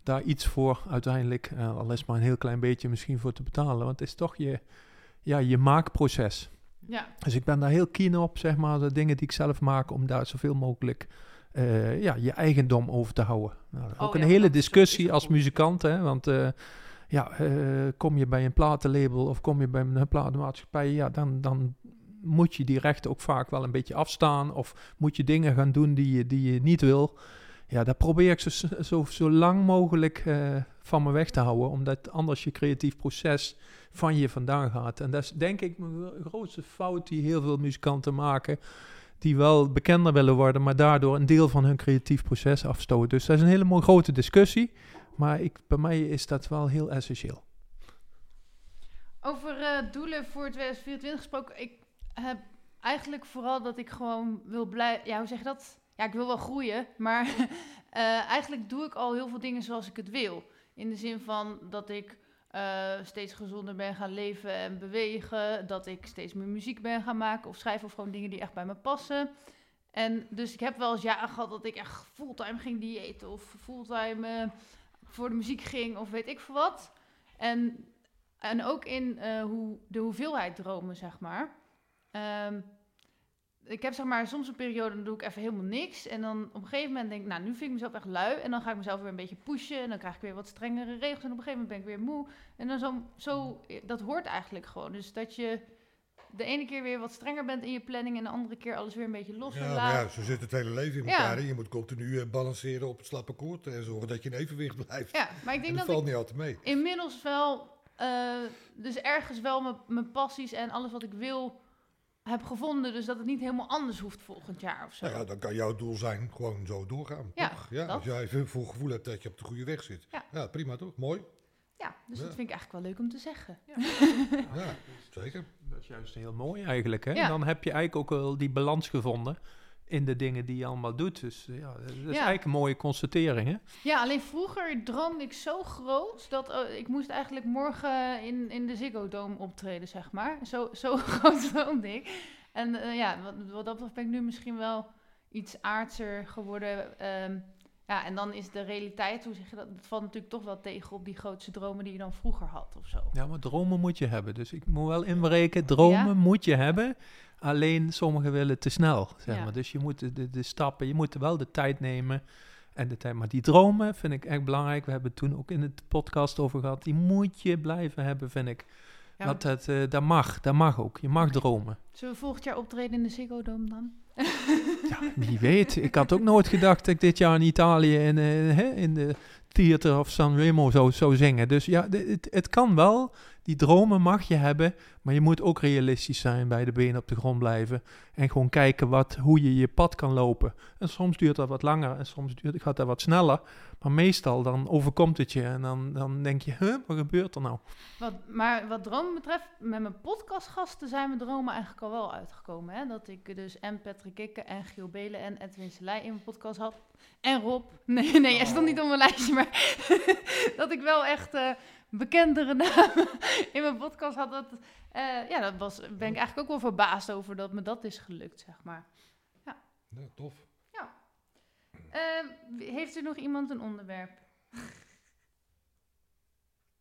daar iets voor uiteindelijk, eh, al is maar een heel klein beetje misschien voor te betalen. Want het is toch je, ja, je maakproces. Ja, Dus ik ben daar heel keen op, zeg maar, de dingen die ik zelf maak, om daar zoveel mogelijk eh, ja, je eigendom over te houden. Nou, ook Oh ja, een hele discussie als muzikant, hè, want eh, ja, eh, kom je bij een platenlabel of kom je bij een platenmaatschappij, ja, dan, dan moet je die rechten ook vaak wel een beetje afstaan, of moet je dingen gaan doen die je, die je niet wil. Ja, dat probeer ik zo, zo, zo lang mogelijk eh, van me weg te houden, omdat anders je creatief proces van je vandaan gaat. En dat is denk ik mijn grootste fout die heel veel muzikanten maken, die wel bekender willen worden, maar daardoor een deel van hun creatief proces afstoten. Dus dat is een hele mooie grote discussie, maar ik, bij mij is dat wel heel essentieel. Over eh, doelen voor 2024 gesproken. Ik heb eigenlijk vooral dat ik gewoon wil blijven. Ja, hoe zeg je dat? Ja, ik wil wel groeien, maar eh, eigenlijk doe ik al heel veel dingen zoals ik het wil. In de zin van dat ik eh, steeds gezonder ben gaan leven en bewegen. Dat ik steeds meer muziek ben gaan maken of schrijven. Of gewoon dingen die echt bij me passen. En dus ik heb wel eens jaren gehad dat ik echt fulltime ging diëten. Of fulltime voor de muziek ging of weet ik veel wat. En en ook in eh, hoe, de hoeveelheid dromen, zeg maar. Ehm, ik heb zeg maar soms een periode, dan doe ik even helemaal niks. En dan op een gegeven moment denk ik, nou, nu vind ik mezelf echt lui. En dan ga ik mezelf weer een beetje pushen. En dan krijg ik weer wat strengere regels. En op een gegeven moment ben ik weer moe. En dan zo, zo dat hoort eigenlijk gewoon. Dus dat je de ene keer weer wat strenger bent in je planning. En de andere keer alles weer een beetje los Ja, laat. ja, zo zit het hele leven in Ja. elkaar. Je moet continu eh, balanceren op het slappe koord en zorgen dat je in evenwicht blijft. Ja, maar ik en denk dat dat ik valt niet altijd mee. inmiddels wel, eh, dus ergens wel mijn- passies en alles wat ik wil heb gevonden dus dat het niet helemaal anders hoeft volgend jaar of zo. Nou ja, dan kan jouw doel zijn gewoon zo doorgaan. Ja, toch? ja dat. als jij veel veel gevoel hebt dat je op de goede weg zit. Ja. prima toch? Mooi. Ja, dus Ja. dat vind ik eigenlijk wel leuk om te zeggen. Ja, zeker. Dat is juist heel mooi eigenlijk. Hè? Ja. Dan heb je eigenlijk ook wel die balans gevonden in de dingen die je allemaal doet. Dus ja, dat is eigenlijk een mooie constatering. Hè? Ja, alleen vroeger droomde ik zo groot dat eh, ik moest eigenlijk morgen in, in de Ziggo Dome optreden, zeg maar. Zo, zo groot droomde ik. En eh, ja, wat, wat dat betreft ben ik nu misschien wel iets aardser geworden. Ehm, ja, en dan is de realiteit, hoe zeg je dat, dat valt natuurlijk toch wel tegen op die grootste dromen die je dan vroeger had of zo. Ja, maar dromen moet je hebben. Dus ik moet wel inbreken, dromen Ja? moet je hebben. Alleen sommigen willen te snel, zeg Ja. maar. Dus je moet de, de, de stappen, je moet wel de tijd nemen. En de tijd. Maar die dromen vind ik echt belangrijk. We hebben het toen ook in het podcast over gehad. Die moet je blijven hebben, vind ik. Ja, dat, het, eh, dat mag, dat mag ook. Je mag dromen. Zullen we volgend jaar optreden in de Ziggo Dome dan? Ja, wie weet. Ik had ook nooit gedacht dat ik dit jaar in Italië in, eh, in de Theater of Sanremo zou, zou zingen. Dus ja, het, het kan wel. Die dromen mag je hebben. Maar je moet ook realistisch zijn, bij de benen op de grond blijven. En gewoon kijken wat, hoe je je pad kan lopen. En soms duurt dat wat langer en soms duurt, gaat dat wat sneller. Maar meestal dan overkomt het je en dan, dan denk je, huh, wat gebeurt er nou? Wat, maar wat dromen betreft, met mijn podcastgasten zijn mijn dromen eigenlijk al wel uitgekomen. Hè? Dat ik dus en Patrick Kikke en Giel Belen en Edwin Selij in mijn podcast had. En Rob. Nee, nee, hij stond niet op mijn lijstje, maar dat ik wel echt eh, bekendere namen in mijn podcast had. Dat, eh, ja, dat was, ben ik eigenlijk ook wel verbaasd over dat me dat is gelukt, zeg maar. Ja, tof. Eh, heeft er nog iemand een onderwerp?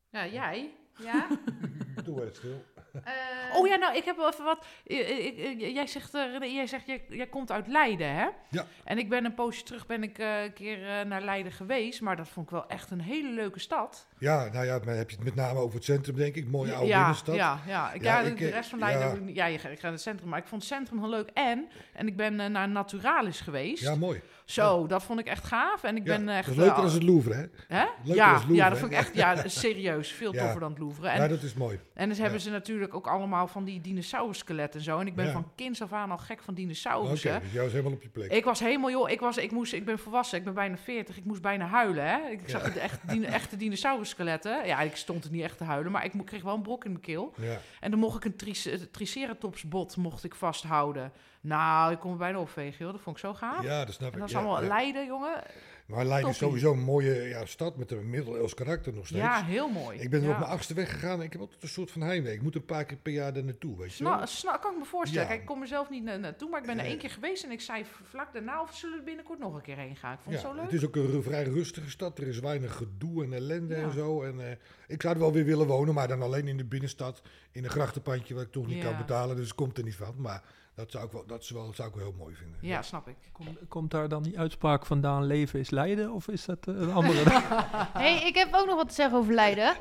ja, jij? Ja? Doe het stil. Eh, Oh ja, nou, ik heb wel even wat. eh, Jij zegt, René, jij, zegt jij, jij komt uit Leiden, hè? Ja. En ik ben een poosje terug ben ik eh, een keer eh, naar Leiden geweest, maar dat vond ik wel echt een hele leuke stad. Ja, nou ja, maar heb je het met name over het centrum, denk ik. Mooie oude ja, binnenstad. Ja, ja. Ik, Ja, ja, ik, de rest van Leiden, ja. ik niet- ja, je, gaat- ik ga naar het centrum, maar ik vond het centrum heel leuk. En, en ik ben naar Naturalis geweest. Ja, mooi. Zo, dat vond ik echt gaaf. En ik Ja, ben dat echt... is leuker dan het Louvre, hè? Hè? Leuker ja, als Louvre, ja, dat hè? vond ik echt ja, serieus. Veel Ja. toffer dan het Louvre. En, Ja, dat is mooi. en dus hebben ze natuurlijk ook allemaal van die dinosaurusskeletten en zo. En ik ben Ja. van kinds af aan al gek van Oké, dinosaurussen. dus jou is helemaal op je plek. Ik was helemaal, joh, ik, was, ik, moest, ik ben volwassen, ik ben bijna 40, ik moest bijna huilen. Hè? Ik zag de echt, dino, echte dinosaurusskeletten. Ja, ik stond er niet echt te huilen, maar ik kreeg wel een brok in mijn keel. Ja. En dan mocht ik een trice- triceratopsbot mocht ik vasthouden. Nou, ik kon me bijna opvegen, joh. Dat vond ik zo gaaf. ja, dat snap en ik. dat is allemaal ja. Leiden, jongen. Maar Leiden is sowieso een mooie ja, stad met een middeleeuws karakter nog steeds. Ja, heel mooi. ik ben er ja. op mijn achtste weg gegaan en ik heb altijd een soort van heimwee. Ik moet een paar keer per jaar er naartoe, weet je wel. Sna, sna, kan ik me voorstellen. Kijk, ik kom er zelf niet na- naartoe, maar ik ben er één keer geweest en ik zei vlak daarna of zullen we er binnenkort nog een keer heen gaan. Ik vond het zo leuk. het is ook een vrij rustige stad. Er is weinig gedoe en ellende en zo. En, eh, ik zou er wel weer willen wonen, maar dan alleen in de binnenstad. In een grachtenpandje wat ik toch niet kan betalen. Dus het komt er niet van. Maar dat zou ik wel, dat dat zou ik wel heel mooi vinden. Ja, snap ik. Komt, komt daar dan die uitspraak vandaan, leven is lijden? Of is dat eh, een andere? hey, ik heb ook nog wat te zeggen over Leiden.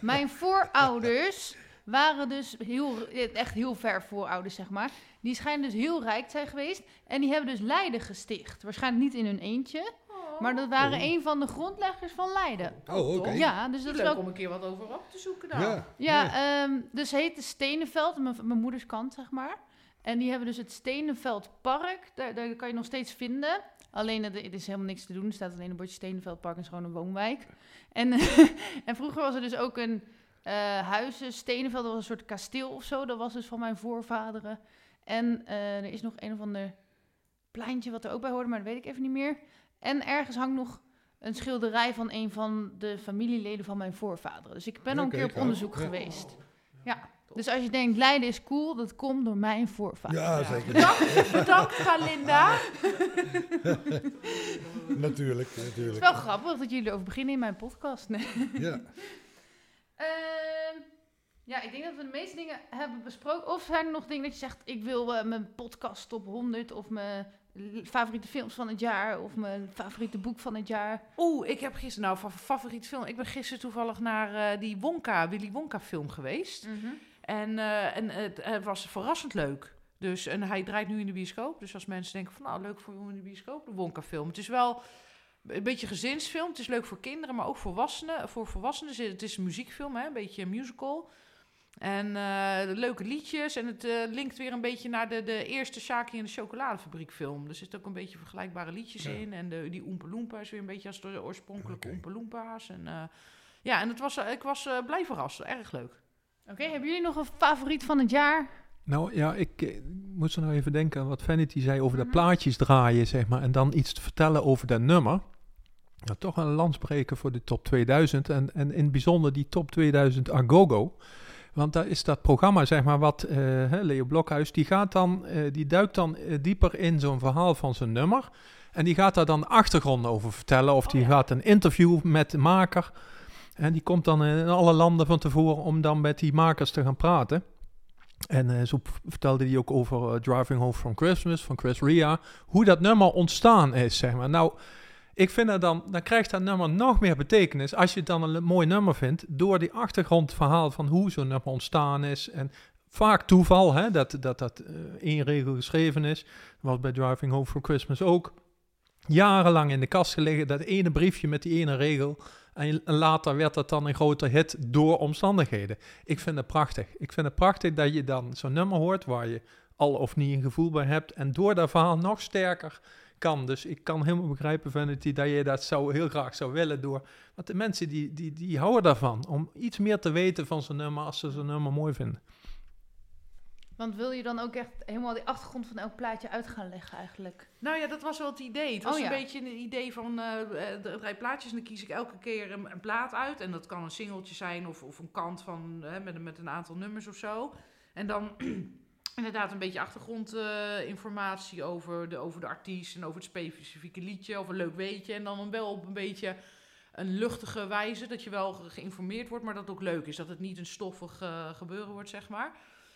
Mijn voorouders waren dus heel, echt heel ver voorouders, zeg maar. Die schijnen dus heel rijk te zijn geweest. En die hebben dus Leiden gesticht. Waarschijnlijk niet in hun eentje. Maar dat waren Oh. een van de grondleggers van Leiden. Oh, oké. Ja, dus dat is leuk wel... om een keer wat over op te zoeken dan. Ja, Ja, ja. ehm, dus het heet de Stenenveld, mijn, mijn moeders kant, zeg maar. En die hebben dus het Stenenveldpark. Daar, daar kan je nog steeds vinden. Alleen, het, het is helemaal niks te doen. Er staat alleen een bordje Stenenveldpark en is gewoon een woonwijk. En, en vroeger was er dus ook een eh huizen. Stenenveld, was een soort kasteel of zo. Dat was dus van mijn voorvaderen. En eh, er is nog een of ander pleintje wat er ook bij hoorde, maar dat weet ik even niet meer. En ergens hangt nog een schilderij van een van de familieleden van mijn voorvaderen. Dus ik ben al een keer op onderzoek Ja. geweest. Ja. Dus als je denkt, Leiden is cool, dat komt door mijn voorvader. ja, zeker. Bedankt, bedankt Galinda. natuurlijk, Het natuurlijk. is wel grappig dat jullie erover beginnen in mijn podcast. Nee. Ja. Ehm, ja, ik denk dat we de meeste dingen hebben besproken. Of zijn er nog dingen dat je zegt, ik wil eh, mijn podcast top 100 of mijn favoriete films van het jaar of mijn favoriete boek van het jaar. Oeh, ik heb gisteren, nou, fa- favoriet film. Ik ben gisteren toevallig naar eh, die Wonka, Willy Wonka film geweest. En, eh, en het, het was verrassend leuk. Dus, en hij draait nu in de bioscoop. Dus als mensen denken van, nou, leuk voor om in de bioscoop, de Wonka film. Het is wel een beetje gezinsfilm. Het is leuk voor kinderen, maar ook volwassenen. Voor volwassenen. Het is een muziekfilm, hè, een beetje een musical. En eh, leuke liedjes. En het eh, linkt weer een beetje naar de, de eerste Shaki en de chocoladefabriek film. Er zitten ook een beetje vergelijkbare liedjes Ja. in. En de, die Oompa Loompa is weer een beetje als de oorspronkelijke Oké. Oompa Loompa's. En, ja, en het was, ik was blij verrast. Erg leuk. Oké, hebben jullie nog een favoriet van het jaar? Nou ja, ik eh, moet zo nou even denken aan wat Vanity zei over Mhm. de plaatjes draaien, zeg maar. En dan iets te vertellen over dat nummer. Nou, toch een landsbreken voor de top 2000. En, en in het bijzonder die top 2000 Agogo. Want daar is dat programma, zeg maar, wat hè, Leo Blokhuis, die gaat dan, eh, die duikt dan dieper in zo'n verhaal van zijn nummer. En die gaat daar dan achtergronden over vertellen. Of Oh, die ja. gaat een interview met de maker. En die komt dan in alle landen van tevoren om dan met die makers te gaan praten. En eh, zo vertelde hij ook over eh, Driving Home from Christmas van Chris Ria. Hoe dat nummer ontstaan is, zeg maar. Nou, ik vind dat dan, dan krijgt dat nummer nog meer betekenis. Als je het dan een mooi nummer vindt, door die achtergrondverhaal van hoe zo'n nummer ontstaan is. En vaak toeval, hè, dat dat, dat eh, één regel geschreven is. Dat was bij Driving Home from Christmas ook. Jarenlang in de kast gelegen, dat ene briefje met die ene regel. En later werd dat dan een grote hit door omstandigheden. Ik vind het prachtig. Ik vind het prachtig dat je dan zo'n nummer hoort waar je al of niet een gevoel bij hebt. En door dat verhaal nog sterker kan. Dus ik kan helemaal begrijpen, Vanity, dat je dat zou, heel graag zou willen door. Want de mensen die, die, die houden daarvan. Om iets meer te weten van zo'n nummer als ze zo'n nummer mooi vinden. Want wil je dan ook echt helemaal die achtergrond van elk plaatje uit gaan leggen eigenlijk? Nou ja, dat was wel het idee. Het was Oh ja. een beetje een idee van eh, de rij plaatjes en dan kies ik elke keer een, een plaat uit. En dat kan een singeltje zijn of, of een kant van, met, een- met een aantal nummers of zo. En dan inderdaad een beetje achtergrondinformatie over, de, over de artiest en over het specifieke liedje of een leuk weetje. En dan wel op een beetje een luchtige wijze, dat je wel ge- geïnformeerd wordt, maar dat het ook leuk is. Dat het niet een stoffig eh, gebeuren wordt, zeg maar.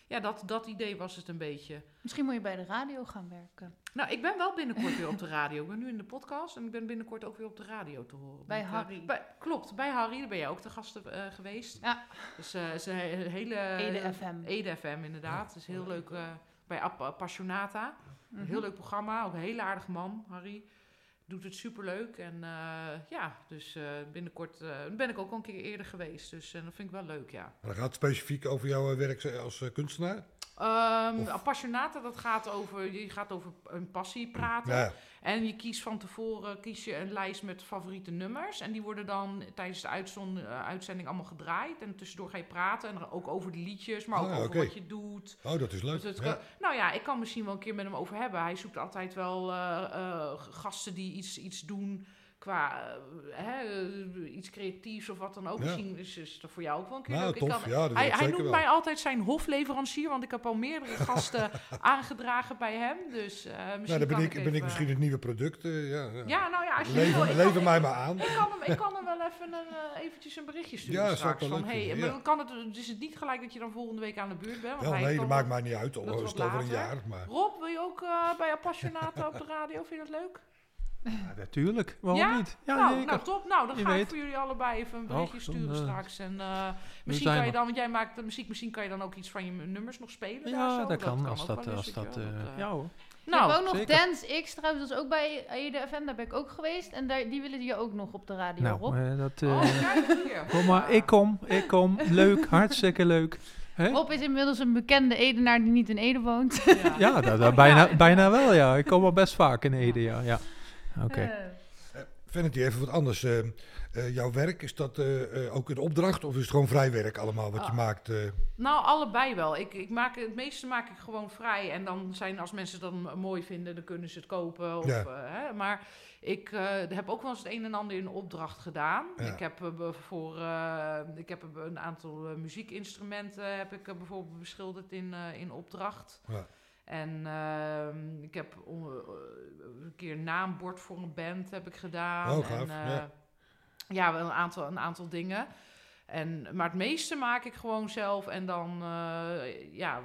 Ja, dat, dat idee was het een beetje. Misschien moet je bij de radio gaan werken. Nou, ik ben wel binnenkort weer op de radio. Ik ben nu in de podcast en ik ben binnenkort ook weer op de radio te horen. Bij eh, Harry. bij- klopt, bij Harry. Daar ben jij ook de gast eh, geweest. Ja. Dus eh is een he- hele... Ede FM. Ede FM, inderdaad. Het is heel leuk eh, bij App- Appassionata. Een Mhm. heel leuk programma. Ook een hele aardige man, Harry. Doet het superleuk. En eh, ja, dus eh, binnenkort eh, ben ik ook al een keer eerder geweest. Dus dat vind ik wel leuk, ja. Maar dan gaat specifiek over jouw werk als kunstenaar? Ehm Of- Appassionata, dat gaat over, je gaat over een passie praten. Ja, En je kiest van tevoren kies je een lijst met favoriete nummers. En die worden dan tijdens de uitzond, eh, uitzending allemaal gedraaid. En tussendoor ga je praten. En ook over de liedjes, maar ook ja, over wat je doet. oh, dat is leuk. Dus het Ja. kan- nou ja, ik kan misschien wel een keer met hem over hebben. Hij zoekt altijd wel eh, eh, gasten die iets, iets doen qua eh, hè, eh, iets creatiefs of wat dan ook. Ja. Misschien is, is dat voor jou ook wel een keer Nou, leuk. Ik tof. kan- Ja, dat wil hij hij noemt wel. mij altijd zijn hofleverancier, want ik heb al meerdere gasten aangedragen bij hem. Dus eh, misschien Nou, dan ben ik, ben ik misschien het nieuwe product. ja, nou ja, als je Lever, wil, ik lever kan- mij maar aan. ik kan, hem, ik kan hem wel even een, eventjes een berichtje sturen Ja, straks. Van, hey, maar kan het, dus is het niet gelijk dat je dan volgende week aan de beurt bent. Want nee, dat maakt mij niet uit. Al dat is wat het over een jaar. Maar Rob, wil je ook bij Appassionata op de radio? Vind je dat leuk? Ja, natuurlijk. Waarom Ja? niet? Ja, nou, nou, top. Nou, dan Je ga ik voor jullie allebei even een berichtje Och, dan, sturen eh, straks. En eh, misschien kan je dan, want jij maakt de muziek, misschien kan je dan ook iets van je nummers nog spelen. daar ja, zo. dat kan. Als dat, als dat eh, ja hoor. Nou, hebt ook nog zeker. Dance X trouwens, dat is ook bij Ede FM, daar ben ik ook geweest. En daar, die willen je ook nog op de radio, Rob. Nou, eh, dat... oh, eh, kijk hier. kom maar, ik kom, ik kom. Leuk, hartstikke leuk. Hè? Rob is inmiddels een bekende Edenaar die niet in Ede woont. Ja. Ja, dat, dat bijna, bijna wel, ja. Ik kom wel best vaak in Ede, ja. ja. Oké. Eh, Vanity, even wat anders. eh, eh, jouw werk, is dat eh, eh, ook een opdracht of is het gewoon vrij werk allemaal wat je Ah. maakt? eh? Nou, allebei wel. Ik, ik maak, het meeste maak ik gewoon vrij. En dan zijn, als mensen het dan mooi vinden, dan kunnen ze het kopen. Of, Ja. eh, hè. Maar ik eh, heb ook wel eens het een en ander in opdracht gedaan. Ja. Ik heb, eh, voor, eh, ik heb een aantal eh, muziekinstrumenten heb ik, eh, bijvoorbeeld beschilderd in, eh, in opdracht. Ja. En ehm, ik heb eh, een keer een naambord voor een band heb ik gedaan. Oh, En, eh, ja. ja, wel een aantal, een aantal dingen. En, maar het meeste maak ik gewoon zelf. En dan, eh, ja,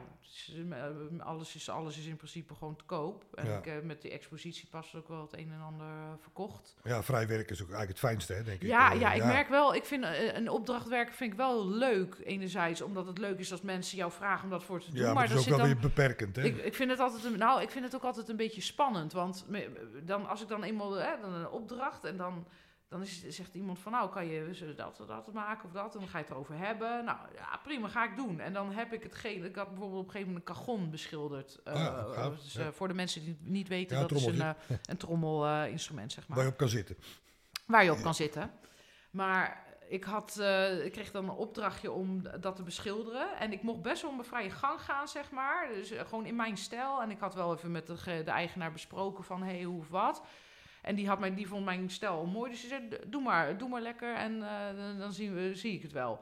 alles is, alles is in principe gewoon te koop. En Ja. ik, eh, met die expositie pas ook wel het een en ander eh, verkocht. ja, vrij werk is ook eigenlijk het fijnste, hè, denk ik. Ja, Eh, ja, ik merk wel, ik vind eh, een opdracht werken vind ik wel leuk. Enerzijds omdat het leuk is als mensen jou vragen om dat voor te doen. Ja, maar, er is ook wel dan, weer beperkend, hè? ik, ik vind het altijd een, nou, ik vind het ook altijd een beetje spannend. Want me- dan, als ik dan eenmaal hè, dan een opdracht en dan dan is, zegt iemand van, nou, kan je dat, dat maken of dat? En dan ga je het erover hebben. Nou, ja, prima, ga ik doen. En dan heb ik hetgeen... Ik had bijvoorbeeld op een gegeven moment een cajon beschilderd. eh, Ah, gaaf, dus, ja. eh, Voor de mensen die niet weten, dat is een, eh, een trommelinstrument, zeg maar Waar je op kan zitten. waar je op kan zitten. Maar ik, had, eh, ik kreeg dan een opdrachtje om dat te beschilderen. En ik mocht best wel mijn vrije gang gaan, zeg maar. Dus eh, gewoon in mijn stijl. En ik had wel even met de, de eigenaar besproken van, hey, hoe of wat. En die, had mijn, die vond mijn stijl mooi. Dus die zei, "D- doe maar, doe maar lekker en eh, dan, zien we, zie ik het wel.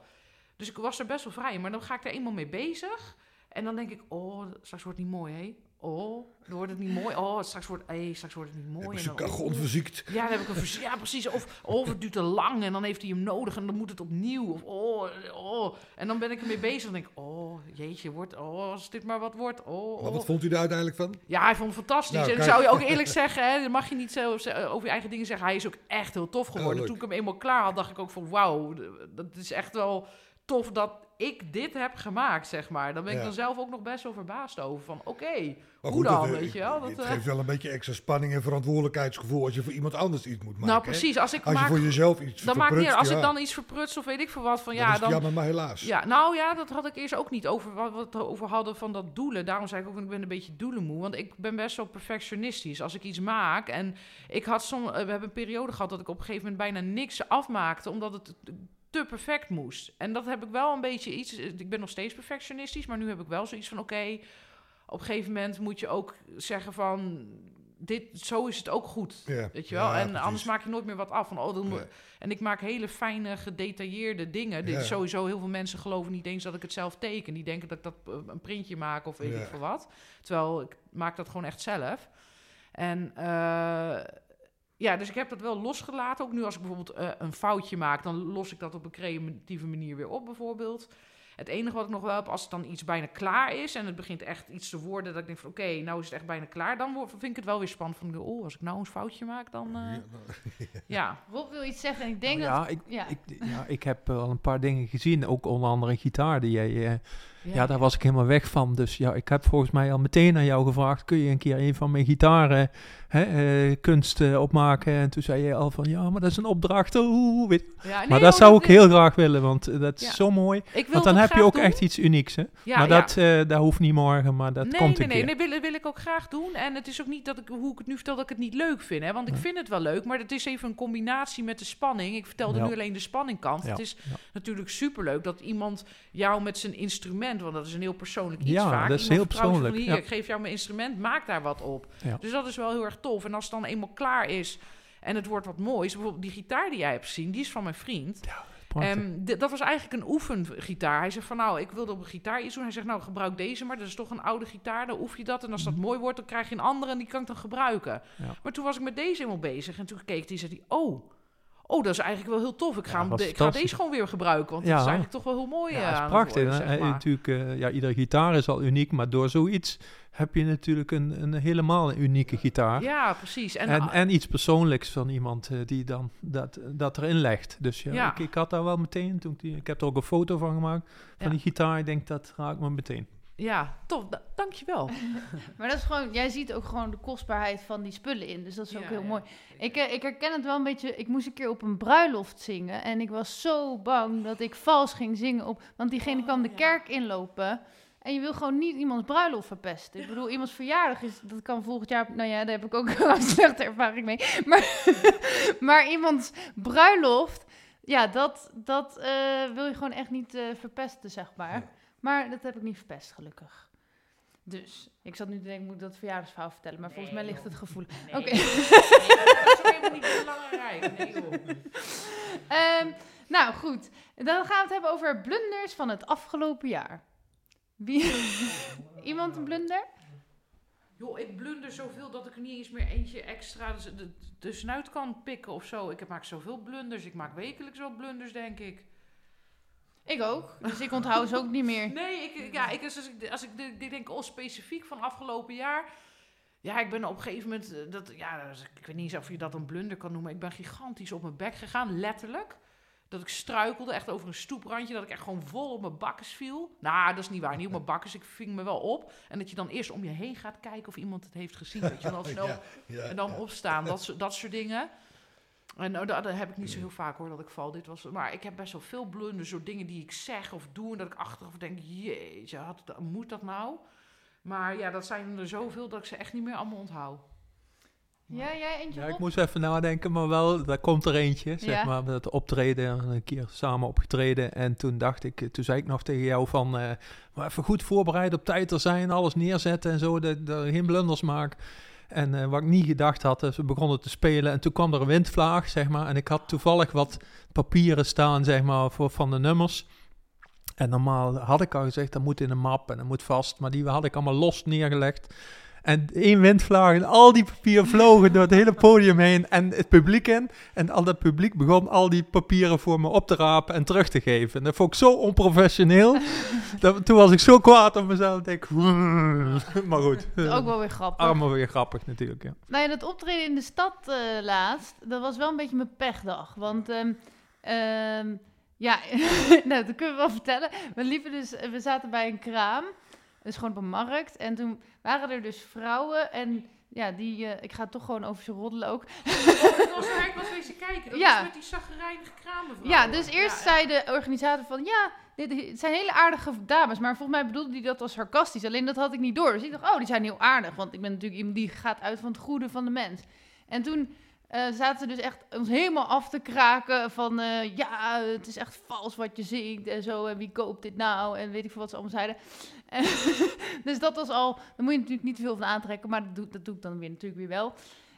Dus ik was er best wel vrij. Maar dan ga ik er eenmaal mee bezig. En dan denk ik, oh, straks wordt het niet mooi, hè? Oh, dan wordt het niet mooi. Oh, straks wordt, hey, straks wordt het niet mooi. Hebben En ze dan, cajon oh, verziekt. ja, dan heb ik een vers- Ja, precies. Of, of het duurt te lang en dan heeft hij hem nodig en dan moet het opnieuw. Of oh, oh. En dan ben ik ermee bezig en denk ik, oh, jeetje, wordt, oh, als dit maar wat wordt. Oh, Maar oh. wat vond u er uiteindelijk van? Ja, hij vond het fantastisch. Nou, en zou je ook eerlijk zeggen, hè, dan mag je niet zo over je eigen dingen zeggen. Hij is ook echt heel tof geworden. Toen ik hem eenmaal klaar had, dacht ik ook van, wauw, dat is echt wel tof dat ik dit heb gemaakt, zeg maar. Dan ben ik Ja. dan zelf ook nog best wel verbaasd over. Van, oké, hoe dan, het, eh, weet je wel? Dat, het eh, geeft wel een beetje extra spanning en verantwoordelijkheidsgevoel als je voor iemand anders iets moet maken. nou, precies. Als ik Als je maak voor jezelf iets Dan maakt niet uit. verprutst, Als ik dan iets verprutst of weet ik veel wat van ja, dan. jammer, maar helaas. Ja, nou ja, dat had ik eerst ook niet over wat we het over hadden van dat doelen. Daarom zei ik ook, ik ben een beetje doelenmoe. Want ik ben best wel perfectionistisch. Als ik iets maak en ik had som, eh, we hebben een periode gehad dat ik op een gegeven moment bijna niks afmaakte, omdat het te perfect moest. En dat heb ik wel een beetje iets. Ik ben nog steeds perfectionistisch, maar nu heb ik wel zoiets van: oké, op een gegeven moment moet je ook zeggen van. Dit, zo is het ook goed. Ja, Weet je wel? ja, en precies. anders maak je nooit meer wat af. Van, oh, dan Nee. En ik maak hele fijne, gedetailleerde dingen. Dit Ja. sowieso, heel veel mensen geloven niet eens dat ik het zelf teken. Die denken dat ik dat eh, een printje maak of weet ik veel wat. Terwijl ik maak dat gewoon echt zelf. En eh, ja, dus ik heb dat wel losgelaten. Ook nu als ik bijvoorbeeld eh, een foutje maak, dan los ik dat op een creatieve manier weer op bijvoorbeeld. Het enige wat ik nog wel heb, als het dan iets bijna klaar is en het begint echt iets te worden, dat ik denk van oké, nou is het echt bijna klaar, dan vind ik het wel weer spannend van, oh, als ik nou een foutje maak, dan eh, Ja, ja. Rob wil iets zeggen en ik denk Nou dat... ja, ik, Ja. Ik, ja, ik heb al een paar dingen gezien, ook onder andere een gitaar die jij... eh, ja. daar was ik helemaal weg van. Dus ja, ik heb volgens mij al meteen aan jou gevraagd, kun je een keer een van mijn gitaren hè, eh, kunst eh, opmaken? En toen zei je al van, ja, maar dat is een opdracht. Oeh, weet- Ja, nee, maar dat oh, zou ik heel graag willen, want eh, dat is zo mooi. Want dan heb je ook doen. echt iets unieks, hè? Maar dat, dat hoeft niet morgen, maar dat nee, komt nee, een nee, keer. nee, wil, wil ik ook graag doen. En het is ook niet dat ik, hoe ik het nu vertel, dat ik het niet leuk vind. Hè? Want ik vind het wel leuk, maar het is even een combinatie met de spanning. Ik vertelde nu alleen de spanningkant. Het is natuurlijk superleuk dat iemand jou met zijn instrument, want dat is een heel persoonlijk iets Ja, vaak. dat is heel van, persoonlijk, ik geef jou mijn instrument, maak daar wat op. Ja. Dus dat is wel heel erg tof. En als het dan eenmaal klaar is en het wordt wat moois, bijvoorbeeld die gitaar die jij hebt gezien, die is van mijn vriend. En d- dat was eigenlijk een oefengitaar. Hij zegt van nou, ik wilde op een gitaar iets doen. Hij zegt nou, gebruik deze maar. Dat is toch een oude gitaar, dan oef je dat. En als dat mooi wordt, dan krijg je een andere en die kan ik dan gebruiken. Ja. Maar toen was ik met deze helemaal bezig. En toen keek hij en zei hij, oh, oh, dat is eigenlijk wel heel tof. Ik ga, Ja, de- ik ga deze gewoon weer gebruiken. Want Ja. dat is eigenlijk toch wel heel mooi ja, eh, dat is het prachtig. worden, zeg Eh, maar. natuurlijk, eh, ja, iedere gitaar is al uniek, maar door zoiets heb je natuurlijk een, een helemaal unieke gitaar. Ja, precies. En, En, en, iets persoonlijks van iemand eh, die dan dat, dat erin legt. Dus ja, Ja. Ik, ik had daar wel meteen, toen ik, die, ik heb er ook een foto van gemaakt, van die gitaar. Ik denk, dat raakt me meteen. Ja, tof. Da- dankjewel. Maar dat is gewoon, jij ziet ook gewoon de kostbaarheid van die spullen in. Dus dat is ook Ja, heel ja. mooi. Ik, eh, ik herken het wel een beetje. Ik moest een keer op een bruiloft zingen. En ik was zo bang dat ik vals ging zingen. Op, want diegene Oh, kwam de ja. kerk inlopen. En je wil gewoon niet iemands bruiloft verpesten. Ik bedoel, iemands verjaardag is, dat kan volgend jaar, nou ja, daar heb ik ook een slechte ervaring mee. Maar, maar iemands bruiloft, ja, dat, dat eh, wil je gewoon echt niet eh, verpesten, zeg maar. Maar dat heb ik niet verpest, gelukkig. Dus, ik zat nu te denken, moet ik dat verjaardagsverhaal vertellen? Maar volgens mij ligt het gevoel. Nee, Oké. nee, dat is helemaal niet belangrijk. Nee, joh. Ehm, nou, goed. Dan gaan we het hebben over blunders van het afgelopen jaar. Wie? Iemand een blunder? Joh, ik blunder zoveel dat ik er niet eens meer eentje extra dus- de- tussenuit kan pikken of zo. Ik maak zoveel blunders. Ik maak wekelijks wel blunders, denk ik. Ik ook. Dus ik onthoud ze ook niet meer. Nee, ik, ja, ik, als ik, als ik, de- ik denk, oh, specifiek van afgelopen jaar. Ja, ik ben op een gegeven moment, eh, dat, ja, dat is- ik weet niet eens of je dat een blunder kan noemen. Ik ben gigantisch op mijn bek gegaan, letterlijk. Dat ik struikelde, echt over een stoeprandje. Dat ik echt gewoon vol op mijn bakkes viel. Nou, dat is niet waar, niet op mijn bakkes. Ik ving me wel op. En dat je dan eerst om je heen gaat kijken of iemand het heeft gezien. Weet je wel, snel ja, ja, en dan ja. opstaan, dat, soort- dat soort dingen. En nou, dat, dat heb ik niet zo heel vaak hoor, dat ik val. Dit was, maar ik heb best wel veel blunders, zo dingen die ik zeg of doe... en dat ik achteraf denk, jeetje, had, moet dat nou? Maar ja, dat zijn er zoveel dat ik ze echt niet meer allemaal onthoud. Ja, jij eentje Ja, ik moest even nadenken, maar wel, daar komt er eentje, zeg Ja. maar, met het optreden, een keer samen opgetreden. En toen dacht ik, eh, toen zei ik nog tegen jou van, eh, maar even goed voorbereid op tijd er zijn, alles neerzetten en zo, dat, dat ik geen blunders maak. En eh, wat ik niet gedacht had, is we begonnen te spelen en toen kwam er een windvlaag, zeg maar. En ik had toevallig wat papieren staan, zeg maar, voor, van de nummers. En normaal had ik al gezegd, dat moet in een map en dat moet vast. Maar die had ik allemaal los neergelegd. En één windvlaag en al die papieren vlogen door het hele podium heen en het publiek in. En al dat publiek begon al die papieren voor me op te rapen en terug te geven. En dat vond ik zo onprofessioneel. dat, toen was ik zo kwaad op mezelf. Denk, ik, maar goed, Dat is ook wel weer grappig. allemaal weer grappig natuurlijk. Ja. Nou ja, dat optreden in de stad eh, laatst, dat was wel een beetje mijn pechdag. Want ehm, ehm, ja, nou, dat kunnen we wel vertellen. We liepen dus, we zaten bij een kraam, dus gewoon op een markt. En toen waren er dus vrouwen en ja, die, eh, ik ga toch gewoon over ze roddelen ook. ik was ik was wezen kijken, dat Ja. was met die zaggerijnige kramen Ja, dus eerst zei de organisator van, ja, dit, zijn hele aardige dames. Maar volgens mij bedoelde hij dat als sarcastisch. Alleen dat had ik niet door. Dus ik dacht, oh, die zijn heel aardig. Want ik ben natuurlijk iemand die gaat uit van het goede van de mens. En toen eh, zaten ze dus echt ons helemaal af te kraken van... eh, ja, het is echt vals wat je zingt en zo. En wie koopt dit nou? En weet ik veel wat ze allemaal zeiden. En dus dat was al... Daar moet je natuurlijk niet veel van aantrekken. Maar dat doe, dat doe ik dan weer natuurlijk weer wel.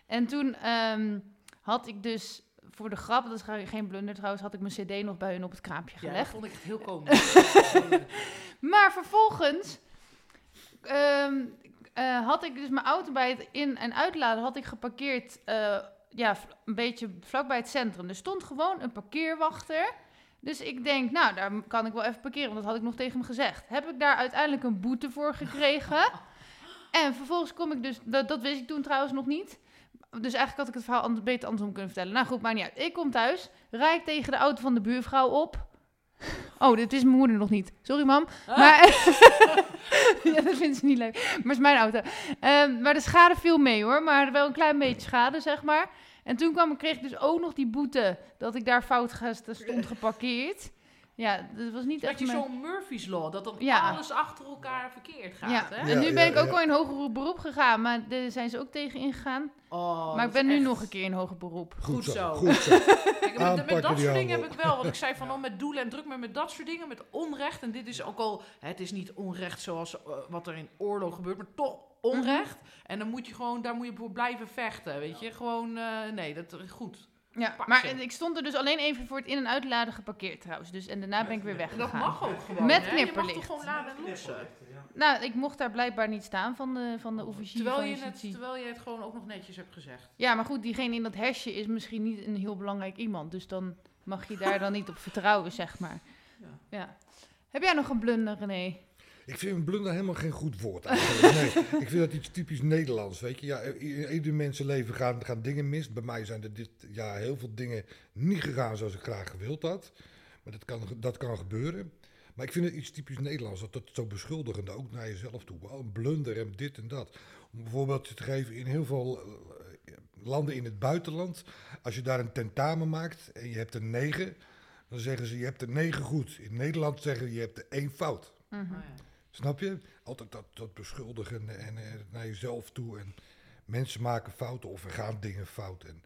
En toen ehm, had ik dus... Voor de grap, dat is ge- geen blunder trouwens, had ik mijn cd nog bij hun op het kraampje Ja, dat gelegd. vond ik echt heel komisch. Maar vervolgens ehm, eh, had ik dus mijn auto bij het in- en uitladen had ik geparkeerd ja, een beetje vlakbij het centrum. Er stond gewoon een parkeerwachter. Dus ik denk, nou, daar kan ik wel even parkeren, want dat had ik nog tegen hem gezegd. Heb ik daar uiteindelijk een boete voor gekregen. En vervolgens kom ik dus, dat, dat wist ik toen trouwens nog niet. Dus eigenlijk had ik het verhaal anders, beter andersom kunnen vertellen. Nou goed, maar niet uit. Ik kom thuis, rijd ik tegen de auto van de buurvrouw op. Oh, dit is mijn moeder nog niet. Sorry, mam. Maar ja, dat vindt ze niet leuk. Maar het is mijn auto. Ehm, maar de schade viel mee hoor. Maar wel een klein beetje schade, zeg maar. En toen kwam, ik- kreeg ik dus ook nog die boete dat ik daar fout stond geparkeerd. Ja, dat was niet Dat echt je mijn... zo'n Murphy's Law, dat dan Ja. alles achter elkaar verkeerd gaat, Ja, hè? en nu Ja, ben ja, ik ook ja. al in hoger beroep gegaan, maar daar zijn ze ook tegen ingegaan. Oh, maar ik dat ben nu echt- nog een keer in hoger beroep. Goed zo. Goed zo. Kijk, met, dat soort dingen heb ik wel. Want ik zei van, oh, met doelen en druk, maar met dat soort dingen, met onrecht. En dit is ook al, het is niet onrecht zoals eh, wat er in oorlog gebeurt, maar toch onrecht. En dan moet je gewoon, daar moet je voor blijven vechten, weet je. Gewoon, eh, nee, dat is goed. Ja, Pak maar ze. ik stond er dus alleen even voor het in- en uitladen geparkeerd trouwens. Dus, en daarna ben ik weer En dat weggegaan. mag ook gewoon, Met hè. Je mag knipperlicht. toch gewoon laden en lossen. Nou, ik mocht daar blijkbaar niet staan van de, van de officier Terwijl van je, het, justitie. terwijl je het gewoon ook nog netjes hebt gezegd. Ja, maar goed, diegene in dat hesje is misschien niet een heel belangrijk iemand. Dus dan mag je daar dan niet op vertrouwen, zeg maar. Ja. Ja. Heb jij nog een blunder, René? Ik vind een blunder helemaal geen goed woord eigenlijk. Nee, ik vind dat iets typisch Nederlands, weet je. Ja, in ieder mensenleven gaan, gaan dingen mis. Bij mij zijn er dit jaar heel veel dingen niet gegaan zoals ik graag gewild had. Maar dat kan, dat kan gebeuren. Maar ik vind het iets typisch Nederlands, dat dat zo beschuldigende, ook naar jezelf toe. Wel een blunder en dit en dat. Om een voorbeeldje te geven, in heel veel eh, landen in het buitenland, als je daar een tentamen maakt en je hebt een negen, dan zeggen ze je hebt er negen goed. In Nederland zeggen ze je hebt er één fout. Ja. Snap je? Altijd dat, dat beschuldigen en, eh, naar jezelf toe. En mensen maken fouten of er gaan dingen fout. En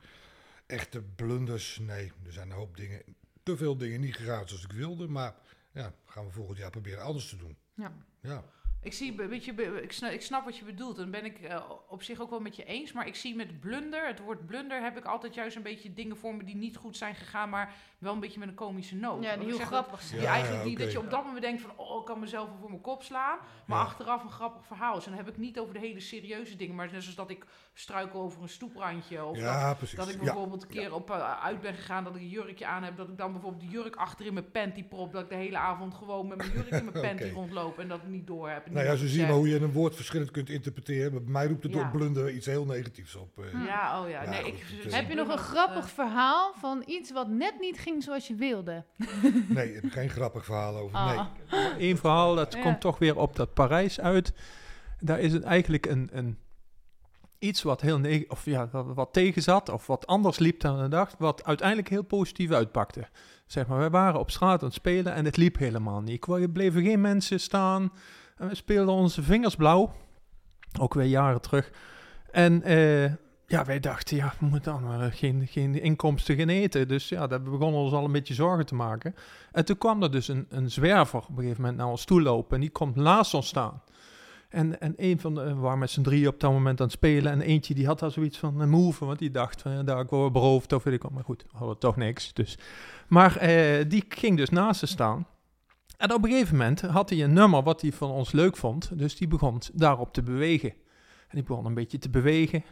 echte blunders, nee, er zijn een hoop dingen, te veel dingen niet gegaan zoals ik wilde. Maar ja, gaan we volgend jaar proberen anders te doen. Ja. Ja, Ik, zie, een beetje, be- ik, snap, ik snap wat je bedoelt. En ben ik eh, op zich ook wel met je eens. Maar ik zie met blunder, het woord blunder, heb ik altijd juist een beetje dingen voor me die niet goed zijn gegaan. Maar wel een beetje met een komische noot. Ja, die heel grappig Ja, zijn. Die eigenlijk ja, niet dat je op dat moment denkt van, oh, ik kan mezelf wel voor mijn kop slaan. Maar Ja. achteraf een grappig verhaal is. En dan heb ik niet over de hele serieuze dingen. Maar net zoals dat ik struikel over een stoeprandje. Of dat, ja precies. dat ik ja. bijvoorbeeld een keer op, eh, uit ben gegaan dat ik een jurkje aan heb. Dat ik dan bijvoorbeeld die jurk achter in mijn panty prop. Dat ik de hele avond gewoon met mijn jurk in mijn panty rondloop. En dat ik niet door heb. Nou ja, zo zie je maar hoe je een woord verschillend kunt interpreteren. Bij mij roept het Ja. door blunder iets heel negatiefs op. eh. Hm. Ja, oh ja. Ja, nee, goed, ik, het Heb je nog een grappig verhaal van iets wat net niet ging zoals je wilde? Nee, ik heb geen grappig verhaal over. Nee. Ah. Eén verhaal, dat Ja. komt toch weer op dat Parijs uit. Daar is het eigenlijk een, een iets wat heel neg- of ja, wat, tegen zat of wat anders liep dan we dachten, wat uiteindelijk heel positief uitpakte. Zeg maar, wij waren op straat aan het spelen en het liep helemaal niet. Er bleven geen mensen staan en we speelden onze vingers blauw, ook weer jaren terug. En eh, ja, wij dachten, ja, we moeten dan maar geen, geen inkomsten gaan eten. Dus ja, dat begonnen ons al een beetje zorgen te maken. En toen kwam er dus een, een zwerver op een gegeven moment naar ons toe lopen en die komt naast ons staan. En, en een van de, we waren met z'n drie op dat moment aan het spelen. En eentje die had daar zoiets van een move. Want die dacht van, ja, daar ik word beroofd of weet ik wat. Maar goed, we hadden toch niks. Dus. Maar eh, die ging dus naast ze staan. En op een gegeven moment had hij een nummer wat hij van ons leuk vond. Dus die begon daarop te bewegen. En die begon een beetje te bewegen.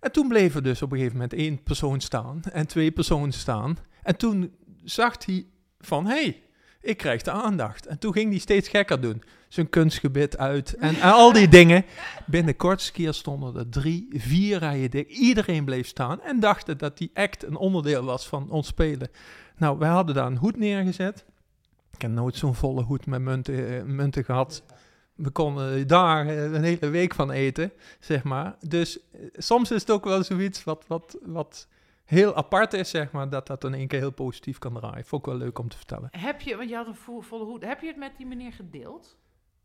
En toen bleef er dus op een gegeven moment één persoon staan. En twee personen staan. En toen zag hij van, hé, hey, ik krijg de aandacht. En toen ging hij steeds gekker doen. Zijn kunstgebit uit en, al die dingen. Binnen kortste keer stonden er drie, vier rijen dik. Iedereen bleef staan en dachten dat die act een onderdeel was van ons spelen. Nou, wij hadden daar een hoed neergezet. Ik heb nooit zo'n volle hoed met munten, eh, munten gehad. We konden daar eh, een hele week van eten, zeg maar. Dus eh, soms is het ook wel zoiets wat, wat, wat heel apart is, zeg maar, dat dat in één keer heel positief kan draaien. Vond ik wel leuk om te vertellen. Heb je, want je had een vo- volle hoed, heb je het met die meneer gedeeld?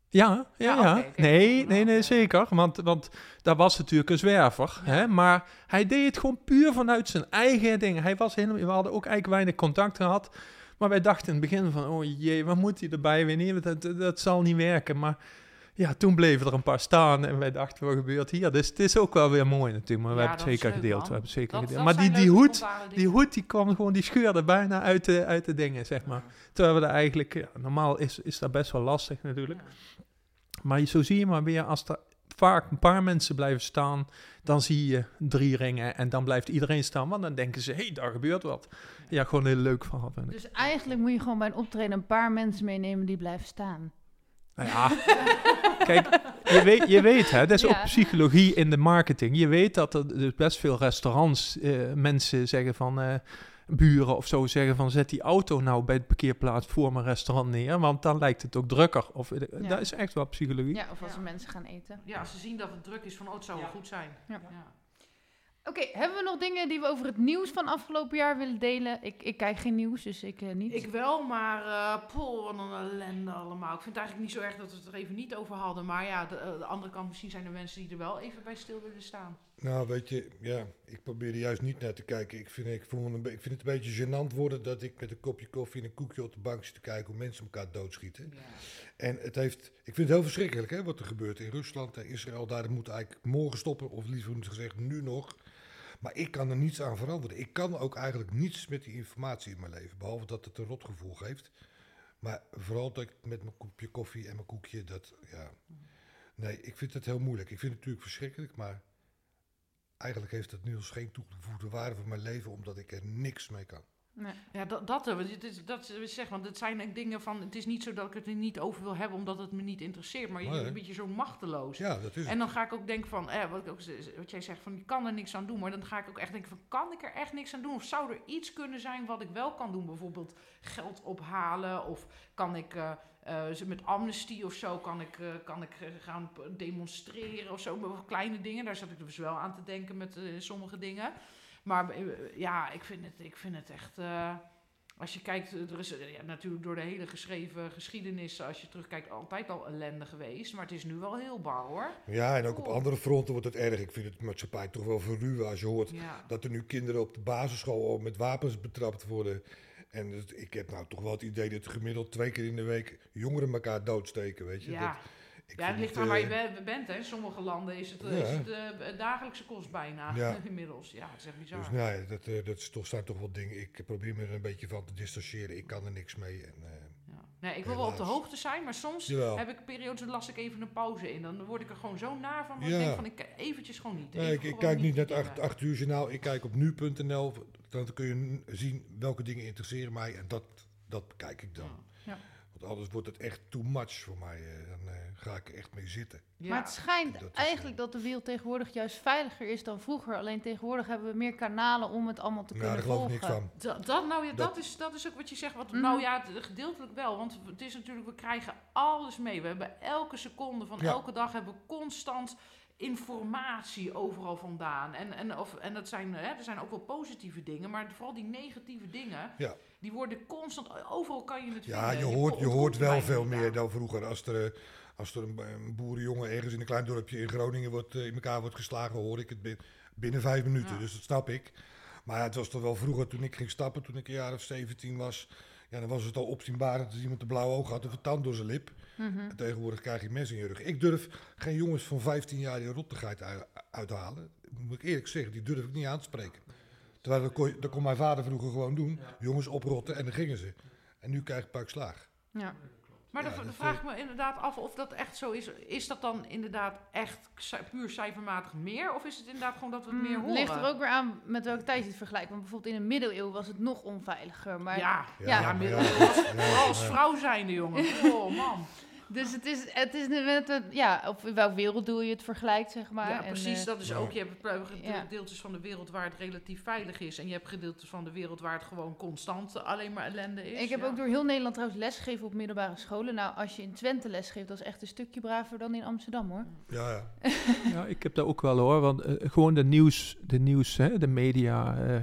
Ja, ja, Ja. Nee, nee, nee, zeker. Want, want daar was natuurlijk een zwerver. Ja. Hè? Maar hij deed het gewoon puur vanuit zijn eigen dingen. Hij was helemaal, we hadden ook eigenlijk weinig contact gehad. Maar wij dachten in het begin van, oh jee, wat moet hij erbij weer nemen? Dat, dat, zal niet werken. Maar ja, toen bleven er een paar staan en wij dachten, wat gebeurt hier? Dus het is ook wel weer mooi natuurlijk. Maar we Ja, hebben het dat is zeker leuk, gedeeld. man. We hebben zeker Dat, gedeeld. dat Maar die, die hoed, die hoed die kwam gewoon, die scheurde bijna uit de, uit de dingen, zeg maar. Terwijl we er eigenlijk, ja, normaal is, is dat best wel lastig natuurlijk. Maar zo zie je maar weer, als er vaak een paar mensen blijven staan, dan zie je drie ringen en dan blijft iedereen staan. Want dan denken ze, hé, hey, daar gebeurt wat. Ja, gewoon heel leuk verhaal. Dus eigenlijk moet je gewoon bij een optreden een paar mensen meenemen die blijven staan. Nou ja, kijk, je weet, je weet hè, dat is Ja. ook psychologie in de marketing. Je weet dat er dus best veel restaurants eh, mensen zeggen van... eh, buren of zo zeggen van zet die auto nou bij de parkeerplaats voor mijn restaurant neer, want dan lijkt het ook drukker. Of, Ja. Dat is echt wel psychologie. Ja, of als Ja. mensen gaan eten. Ja, als ze zien dat het druk is van, oh, het zou wel goed zijn. Ja. Ja. Oké, hebben we nog dingen die we over het nieuws van afgelopen jaar willen delen? Ik, ik kijk geen nieuws, dus ik eh, niet. Ik wel, maar uh, poh, wat een ellende allemaal. Ik vind het eigenlijk niet zo erg dat we het er even niet over hadden. Maar ja, de, eh, de andere kant, misschien zijn er mensen die er wel even bij stil willen staan. Nou, weet je, ja, ik probeerde juist niet naar te kijken. Ik vind, ik, voel me een ik vind het een beetje gênant worden dat ik met een kopje koffie en een koekje op de bank zit te kijken hoe mensen elkaar doodschieten. Ja. En het heeft, ik vind het heel verschrikkelijk hè, wat er gebeurt in Rusland en Israël. Daar moet eigenlijk morgen stoppen, of liever moet gezegd nu nog. Maar ik kan er niets aan veranderen. Ik kan ook eigenlijk niets met die informatie in mijn leven, behalve dat het een rotgevoel geeft. Maar vooral dat ik met mijn kopje koffie en mijn koekje, dat, ja... Nee, ik vind het heel moeilijk. Ik vind het natuurlijk verschrikkelijk, maar eigenlijk heeft het nu geen toegevoegde waarde voor mijn leven, omdat ik er niks mee kan. Nee. Ja, dat, dat, eh, dat is- zeg, want het zijn dingen van, het is niet zo dat ik het er niet over wil hebben omdat het me niet interesseert, maar je Nee. bent een beetje zo machteloos. Ja, dat is. En dan ga ik ook denken van, eh, wat, ik ook, wat jij zegt, van je kan er niks aan doen. Maar dan ga ik ook echt denken van, kan ik er echt niks aan doen? Of zou er iets kunnen zijn wat ik wel kan doen? Bijvoorbeeld geld ophalen of kan ik eh, eh, met amnesty of zo, kan ik, eh, kan ik eh, gaan demonstreren of zo. Maar Kleine dingen, daar zat ik dus wel aan te denken met sommige dingen. Maar ja, ik vind het, ik vind het echt... als je kijkt, er is ja, natuurlijk door de hele geschreven geschiedenis, als je terugkijkt, altijd al ellende geweest. Maar het is nu wel heel bar hoor. Ja, en ook op andere fronten wordt het erg. Ik vind het maatschappij toch wel verruwen als je hoort Ja. dat er nu kinderen op de basisschool met wapens betrapt worden. En het- ik heb nou toch wel het idee dat gemiddeld twee keer in de week jongeren elkaar doodsteken, weet je. Ja, Dat, ik ja het ligt aan waar je eh, be- bent. Hè. In sommige landen is het, eh, Ja. is het eh, dagelijkse kost bijna Ja. inmiddels. Ja, het is echt bizar. Dus nou ja, dat, dat is toch, zijn toch wel dingen. Ik probeer me er een beetje van te distancieren. Ik kan er niks mee. En. Nee, ik wil wel op de hoogte zijn, maar soms Jawel. heb ik periodes, dan las ik even een pauze in. Dan word ik er gewoon zo naar van, dat Ja. ik denk van, ik eventjes gewoon niet. nee, ik, kijk niet die naar het 8, dingen. 8 uur journaal. Ik kijk op nu.nl. Dan kun je zien welke dingen interesseren mij. En dat, dat bekijk ik dan. Ja. Want anders wordt het echt too much voor mij. eh, dan eh, ga ik er echt mee zitten. Ja. Maar het schijnt dat is, eigenlijk dat de wereld tegenwoordig juist veiliger is dan vroeger. Alleen tegenwoordig hebben we meer kanalen om het allemaal te Nou, kunnen daar geloof ik volgen. niks van. Dat, dat, nou ja, dat, Dat- is, dat is ook wat je zegt. Wat, Mhm. Nou ja, gedeeltelijk wel. Want het is natuurlijk, we krijgen alles mee. We hebben elke seconde van Ja. elke dag hebben we constant informatie overal vandaan. En, en, of, en dat zijn, hè, er zijn ook wel positieve dingen, maar vooral die negatieve dingen, Ja. Die worden constant, overal kan je het Ja, vinden. je hoort, je hoort wel veel meer dan vroeger. Als er, eh, als er een, een boerenjongen ergens in een klein dorpje in Groningen wordt, eh, in elkaar wordt geslagen, hoor ik het bin- binnen vijf minuten. Ja. Dus dat snap ik. Maar het was toch wel vroeger, toen ik ging stappen, toen ik een jaar of 17 was, ja, dan was het al opzienbarend als iemand een blauw oog had of een tand door zijn lip. Mhm. En tegenwoordig krijg je mes in je rug. Ik durf geen jongens van 15 jaar die rottigheid ui- uithalen. Moet ik eerlijk zeggen, die durf ik niet aan te spreken. Terwijl dat kon, dat kon mijn vader vroeger gewoon doen. Jongens oprotten en dan gingen ze. En nu krijg ik pak slaag. Ja. Maar Ja, dan vraag ik me inderdaad af of dat echt zo is. Is dat dan inderdaad echt puur cijfermatig meer? Of is het inderdaad gewoon dat we het meer Mm, horen? ligt er ook weer aan met welke tijd je het vergelijkt. Want bijvoorbeeld in de middeleeuwen was het nog onveiliger. Maar ja, Ja, ja, als vrouw zijnde, jongen. Oh, man. Dus het is, het is net, een- ja, op welk werelddoel je het vergelijkt, zeg maar. ja, precies. eh, dat is ja. ook. Je hebt gedeeltes van de wereld waar het relatief veilig is. En je hebt gedeeltes van de wereld waar het gewoon constant alleen maar ellende is. ik heb ja. ook door heel Nederland trouwens lesgegeven op middelbare scholen. Nou, als je in Twente lesgeeft, dat is echt een stukje braver dan in Amsterdam, hoor. Ja, ja. Ja, ik heb dat ook wel hoor. Want eh, gewoon de nieuws, de nieuws, hè, de media, eh,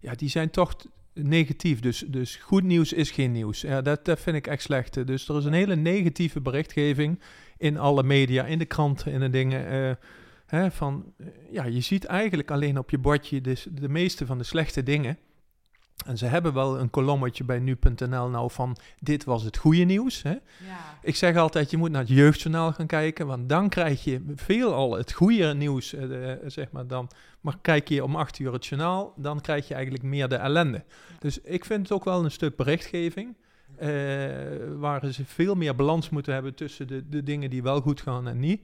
ja, die zijn toch t- negatief. Dus, dus goed nieuws is geen nieuws. Ja, dat, dat vind ik echt slecht. Dus er is een hele negatieve berichtgeving in alle media, in de kranten, in de dingen. eh, hè, van, eh, ja, je ziet eigenlijk alleen op je bordje de, de meeste van de slechte dingen. En ze hebben wel een kolommetje bij nu.nl nou van dit was het goede nieuws. Hè? Ja. Ik zeg altijd, je moet naar het jeugdjournaal gaan kijken, want dan krijg je veelal het goede nieuws, eh, de- zeg maar dan. Maar kijk je om acht uur het journaal, dan krijg je eigenlijk meer de ellende. Dus ik vind het ook wel een stuk berichtgeving, eh, waar ze veel meer balans moeten hebben tussen de, de dingen die wel goed gaan en niet.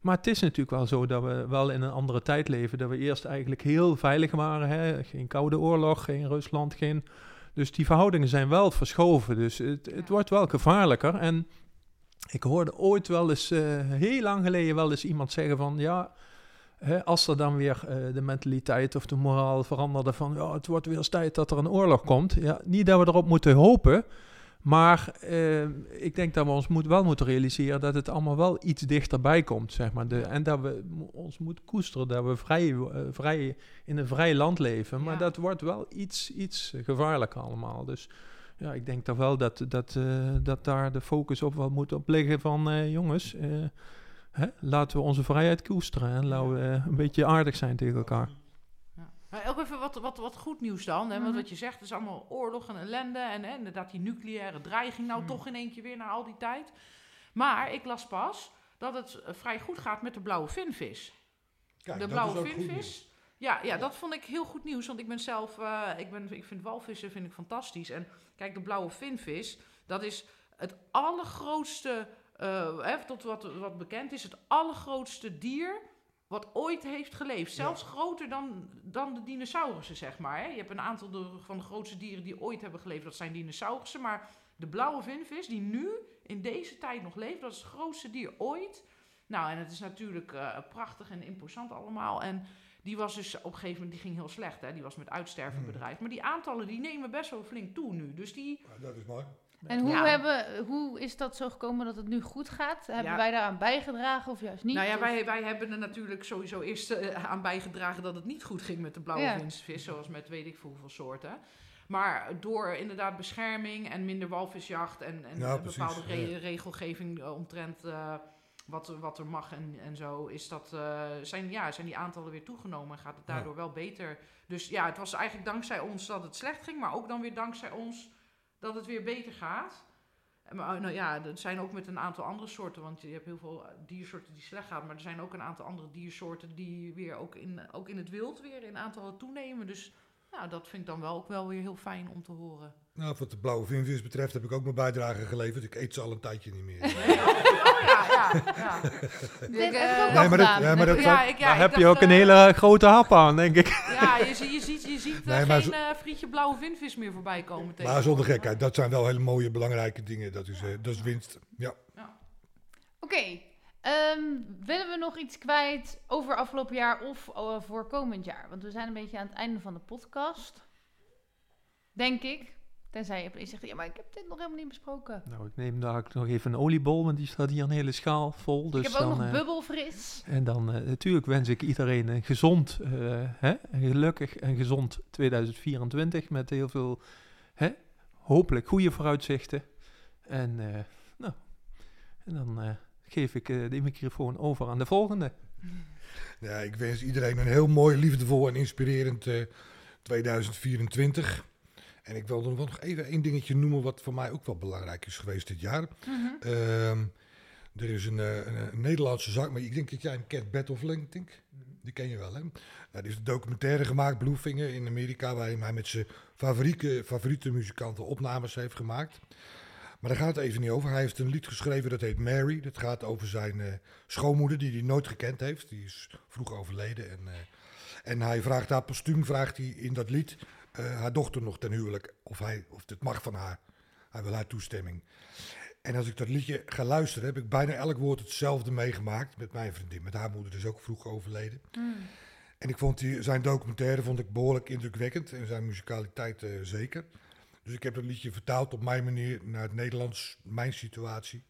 Maar het is natuurlijk wel zo dat we wel in een andere tijd leven, dat we eerst eigenlijk heel veilig waren. Hè? Geen koude oorlog, geen Rusland, geen... Dus die verhoudingen zijn wel verschoven. Dus het, het Ja. wordt wel gevaarlijker. En ik hoorde ooit wel eens, eh, heel lang geleden, wel eens iemand zeggen van ja. Hè, als er dan weer eh, de mentaliteit of de moraal veranderde van ja, het wordt weer eens tijd dat er een oorlog komt. Ja, niet dat we erop moeten hopen, maar eh, ik denk dat we ons moet, wel moeten realiseren dat het allemaal wel iets dichterbij komt, zeg maar. De, en dat we ons moeten koesteren, dat we vrij, eh, vrij in een vrij land leven. Maar Ja. dat wordt wel iets, iets gevaarlijker allemaal. Dus ja, ik denk toch wel dat, dat, eh, dat daar de focus op wel moet op liggen van eh, jongens, hè, laten we onze vrijheid koesteren en laten we een beetje aardig zijn tegen elkaar. Maar ook even wat, wat, wat goed nieuws dan. Hè? Want Mhm. wat je zegt is allemaal oorlog en ellende. En hè, inderdaad die nucleaire dreiging nou Mhm. toch in keer weer na al die tijd. Maar ik las pas dat het eh, vrij goed gaat met de blauwe vinvis. Kijk, de blauwe vinvis. Ja, ja, dat vond ik heel goed nieuws. Want ik ben zelf, eh, ik, ben, ik vind walvissen vind ik fantastisch. En kijk, de blauwe vinvis, dat is het allergrootste, eh, hè, tot wat, wat bekend is, het allergrootste dier wat ooit heeft geleefd. Zelfs groter dan, dan de dinosaurussen, zeg maar. Hè. Je hebt een aantal de- van de grootste dieren die ooit hebben geleefd, dat zijn dinosaurussen. Maar de blauwe vinvis, die nu in deze tijd nog leeft, dat is het grootste dier ooit. Nou, en het is natuurlijk eh, prachtig en imposant allemaal. En die was dus op een gegeven moment, die ging heel slecht, hè. Die was met uitsterven Hmm. bedreigd. Maar die aantallen, die nemen best wel flink toe nu. Dus die... Ja, dat is mooi. En hoe, Ja. hebben, hoe is dat zo gekomen dat het nu goed gaat? Hebben Ja. wij daaraan bijgedragen of juist niet? nou ja, wij, wij hebben er natuurlijk sowieso eerst eh, aan bijgedragen dat het niet goed ging met de blauwe Ja. vinvis, zoals met weet ik veel hoeveel soorten. Maar door inderdaad bescherming en minder walvisjacht en, en Ja, een precies, bepaalde re- ja. regelgeving eh, omtrent eh, wat, er- wat er mag en, en zo, is dat, eh, zijn, ja, zijn die aantallen weer toegenomen en gaat het Ja. daardoor wel beter. Dus ja, het was eigenlijk dankzij ons dat het slecht ging, maar ook dan weer dankzij ons dat het weer beter gaat. Maar nou ja, er zijn ook met een aantal andere soorten, want je hebt heel veel eh, diersoorten die slecht gaan, maar er zijn ook een aantal andere diersoorten die weer ook in, ook in het wild weer in aantallen toenemen. Dus nou, dat vind ik dan wel ook wel weer heel fijn om te horen. Nou, wat de blauwe vinvis betreft heb ik ook mijn bijdrage geleverd. Ik eet ze al een tijdje niet meer. Oh ja, ja, ja. Dit Ik, heb ik ook Nee, al maar dat- gedaan. ja, maar dat- ja, ik, ja, Daar heb je ook een eh, hele grote hap aan, denk ik. Ja, je, zie- je ziet, je ziet eh, Nee, maar geen zo- eh, frietje blauwe vinvis meer voorbij komen. Maar tegenwoordig. zonder gekheid, dat zijn wel hele mooie, belangrijke dingen. Dat is, eh, dat is winst. Ja. Oké, ehm, willen we nog iets kwijt over afgelopen jaar of eh, voor komend jaar? Want we zijn een beetje aan het einde van de podcast. Denk ik. Tenzij je opeens zegt, ja, maar ik heb dit nog helemaal niet besproken. Nou, ik neem daar ook nog even een oliebol, want die staat hier een hele schaal vol. Dus ik heb ook dan, nog eh, bubbelfris. En dan eh, natuurlijk wens ik iedereen een gezond, hè, een gelukkig en gezond 2024 met heel veel, hè, hopelijk goede vooruitzichten. En, eh, nou, en dan geef ik eh, de microfoon over aan de volgende. Ja, ik wens iedereen een heel mooi, liefdevol en inspirerend eh, 2024. En ik wil nog even één dingetje noemen wat voor mij ook wel belangrijk is geweest dit jaar. Mhm. Ehm, er is een, eh, een, een Nederlandse zak, maar ik denk dat jij hem kent, Bert of Link, Die ken je wel, hè? Nou, die heeft een documentaire gemaakt, Bluefinger, in Amerika, waarin hij met zijn favoriete, favoriete muzikanten opnames heeft gemaakt. Maar daar gaat het even niet over. Hij heeft een lied geschreven dat heet Mary. Dat gaat over zijn eh, schoonmoeder, die hij nooit gekend heeft. Die is vroeg overleden. En, eh, en hij vraagt haar postuum, vraagt hij in dat lied, eh, haar dochter nog ten huwelijk. Of, hij, of het mag van haar. Hij wil haar toestemming. En als ik dat liedje ga luisteren, heb ik bijna elk woord hetzelfde meegemaakt met mijn vriendin. Met haar moeder is ook vroeg overleden. Mm. En ik vond die, zijn documentaire vond ik behoorlijk indrukwekkend. En zijn muzikaliteit zeker. Dus ik heb dat liedje vertaald op mijn manier naar het Nederlands, mijn situatie.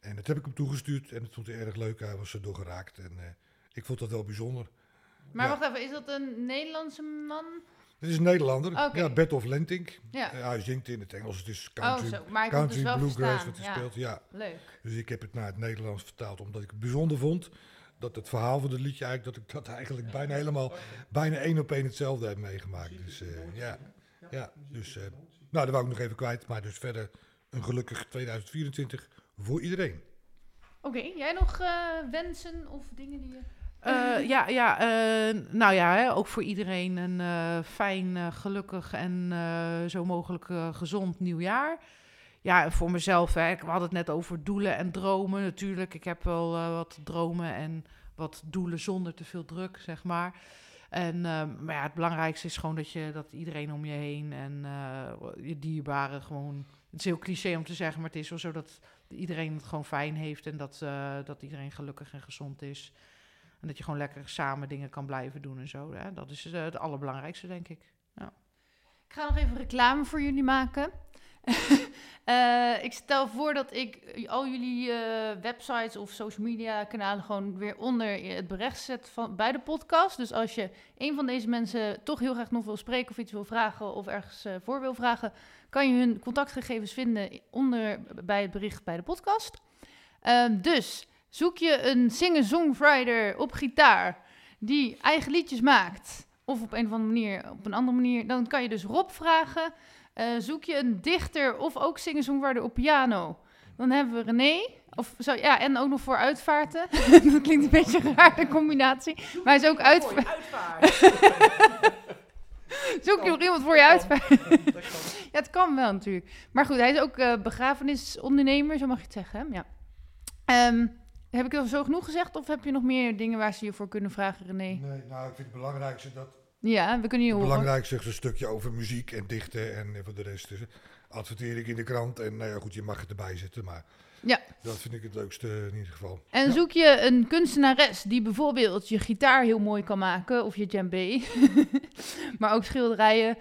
En dat heb ik hem toegestuurd en dat vond hij erg leuk. Hij was erdoor geraakt en eh, ik vond dat wel bijzonder. Maar Ja. wacht even, is dat een Nederlandse man? Het is een Nederlander, ja, Bert of Lentink. Ja. Eh, hij zingt in het Engels, het is oh, country, zo. Maar het country dus bluegrass wat hij Ja, speelt. Ja. leuk. Dus ik heb het naar het Nederlands vertaald, omdat ik het bijzonder vond. Dat het verhaal van het liedje eigenlijk, dat ik dat eigenlijk bijna helemaal, bijna één op één hetzelfde heb meegemaakt. Dus eh, ja, ja, dus, nou, dat wou ik nog even kwijt. Maar dus verder een gelukkig 2024 voor iedereen. Oké, jij nog eh, wensen of dingen die je... Eh, ja, ja eh, nou ja, hè, ook voor iedereen een eh, fijn, eh, gelukkig en eh, zo mogelijk eh, gezond nieuwjaar. Ja, en voor mezelf, hè, ik- we hadden het net over doelen en dromen natuurlijk. Ik heb wel eh, wat dromen en wat doelen zonder te veel druk, zeg maar. En, eh, maar ja, het belangrijkste is gewoon dat, je, dat iedereen om je heen en eh, je dierbaren gewoon... Het is heel cliché om te zeggen, maar het is wel zo dat iedereen het gewoon fijn heeft... en dat, eh, dat iedereen gelukkig en gezond is. En dat je gewoon lekker samen dingen kan blijven doen en zo. Hè? Dat is eh, het allerbelangrijkste, denk ik. Ik ga nog even reclame voor jullie maken. Eh, ik stel voor dat ik al jullie eh, websites of social media kanalen gewoon weer onder het bericht zet van, bij de podcast. Dus als je een van deze mensen toch heel graag nog wil spreken of iets wil vragen of ergens eh, voor wil vragen, kan je hun contactgegevens vinden onder bij het bericht bij de podcast. Ehm, dus zoek je een singer-songwriter op gitaar die eigen liedjes maakt of op een of andere manier, op een andere manier, dan kan je dus Rob vragen. Eh, zoek je een dichter of ook singer-songwriter op piano, dan hebben we René. Of zo, ja, en ook nog voor uitvaarten. dat klinkt een beetje raar, de combinatie. Maar hij is ook uitvaart. Zoek je nog iemand voor je uitvaart? ja, het kan wel natuurlijk. Maar goed, hij is ook eh, begrafenisondernemer, zo mag je het zeggen. hè? Ja. Ehm, heb ik al zo genoeg gezegd of heb je nog meer dingen waar ze je voor kunnen vragen, René? Nee, nou, ik vind het belangrijkste dat Ja, we kunnen je horen. belangrijkste is een stukje over muziek en dichten en eh, voor de rest adverteer ik in de krant. En nou ja, goed, je mag het erbij zetten, maar Ja. dat vind ik het leukste in ieder geval. En zoek je een kunstenares die bijvoorbeeld je gitaar heel mooi kan maken, of je djembe, maar ook schilderijen.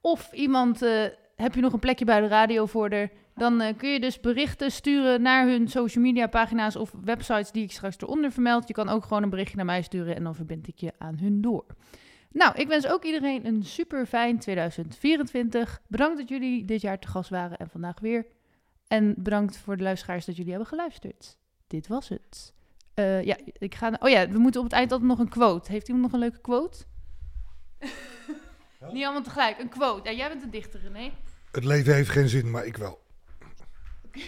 Of iemand, eh, heb je nog een plekje bij de radio voor haar, dan eh, kun je dus berichten sturen naar hun social media pagina's of websites die ik straks eronder vermeld. Je kan ook gewoon een berichtje naar mij sturen en dan verbind ik je aan hun door. Nou, ik wens ook iedereen een super fijn 2024. Bedankt dat jullie dit jaar te gast waren en vandaag weer. En bedankt voor de luisteraars dat jullie hebben geluisterd. Dit was het. Eh, ja, ik ga. Oh ja, we moeten op het eind altijd nog een quote. Heeft iemand nog een leuke quote? Niet allemaal tegelijk. Een quote. Ja, jij bent een dichter, René. Het leven heeft geen zin, maar ik wel.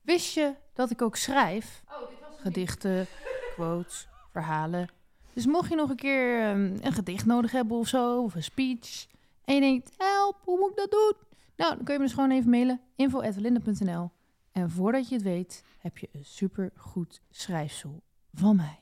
Wist je dat ik ook schrijf? Oh, dit was Gedichten, quotes, verhalen. Dus mocht je nog een keer ehm, een gedicht nodig hebben of zo, of een speech, en je denkt, help, hoe moet ik dat doen? Nou, dan kun je me dus gewoon even mailen, info.linde.nl. En voordat je het weet, heb je een supergoed schrijfsel van mij.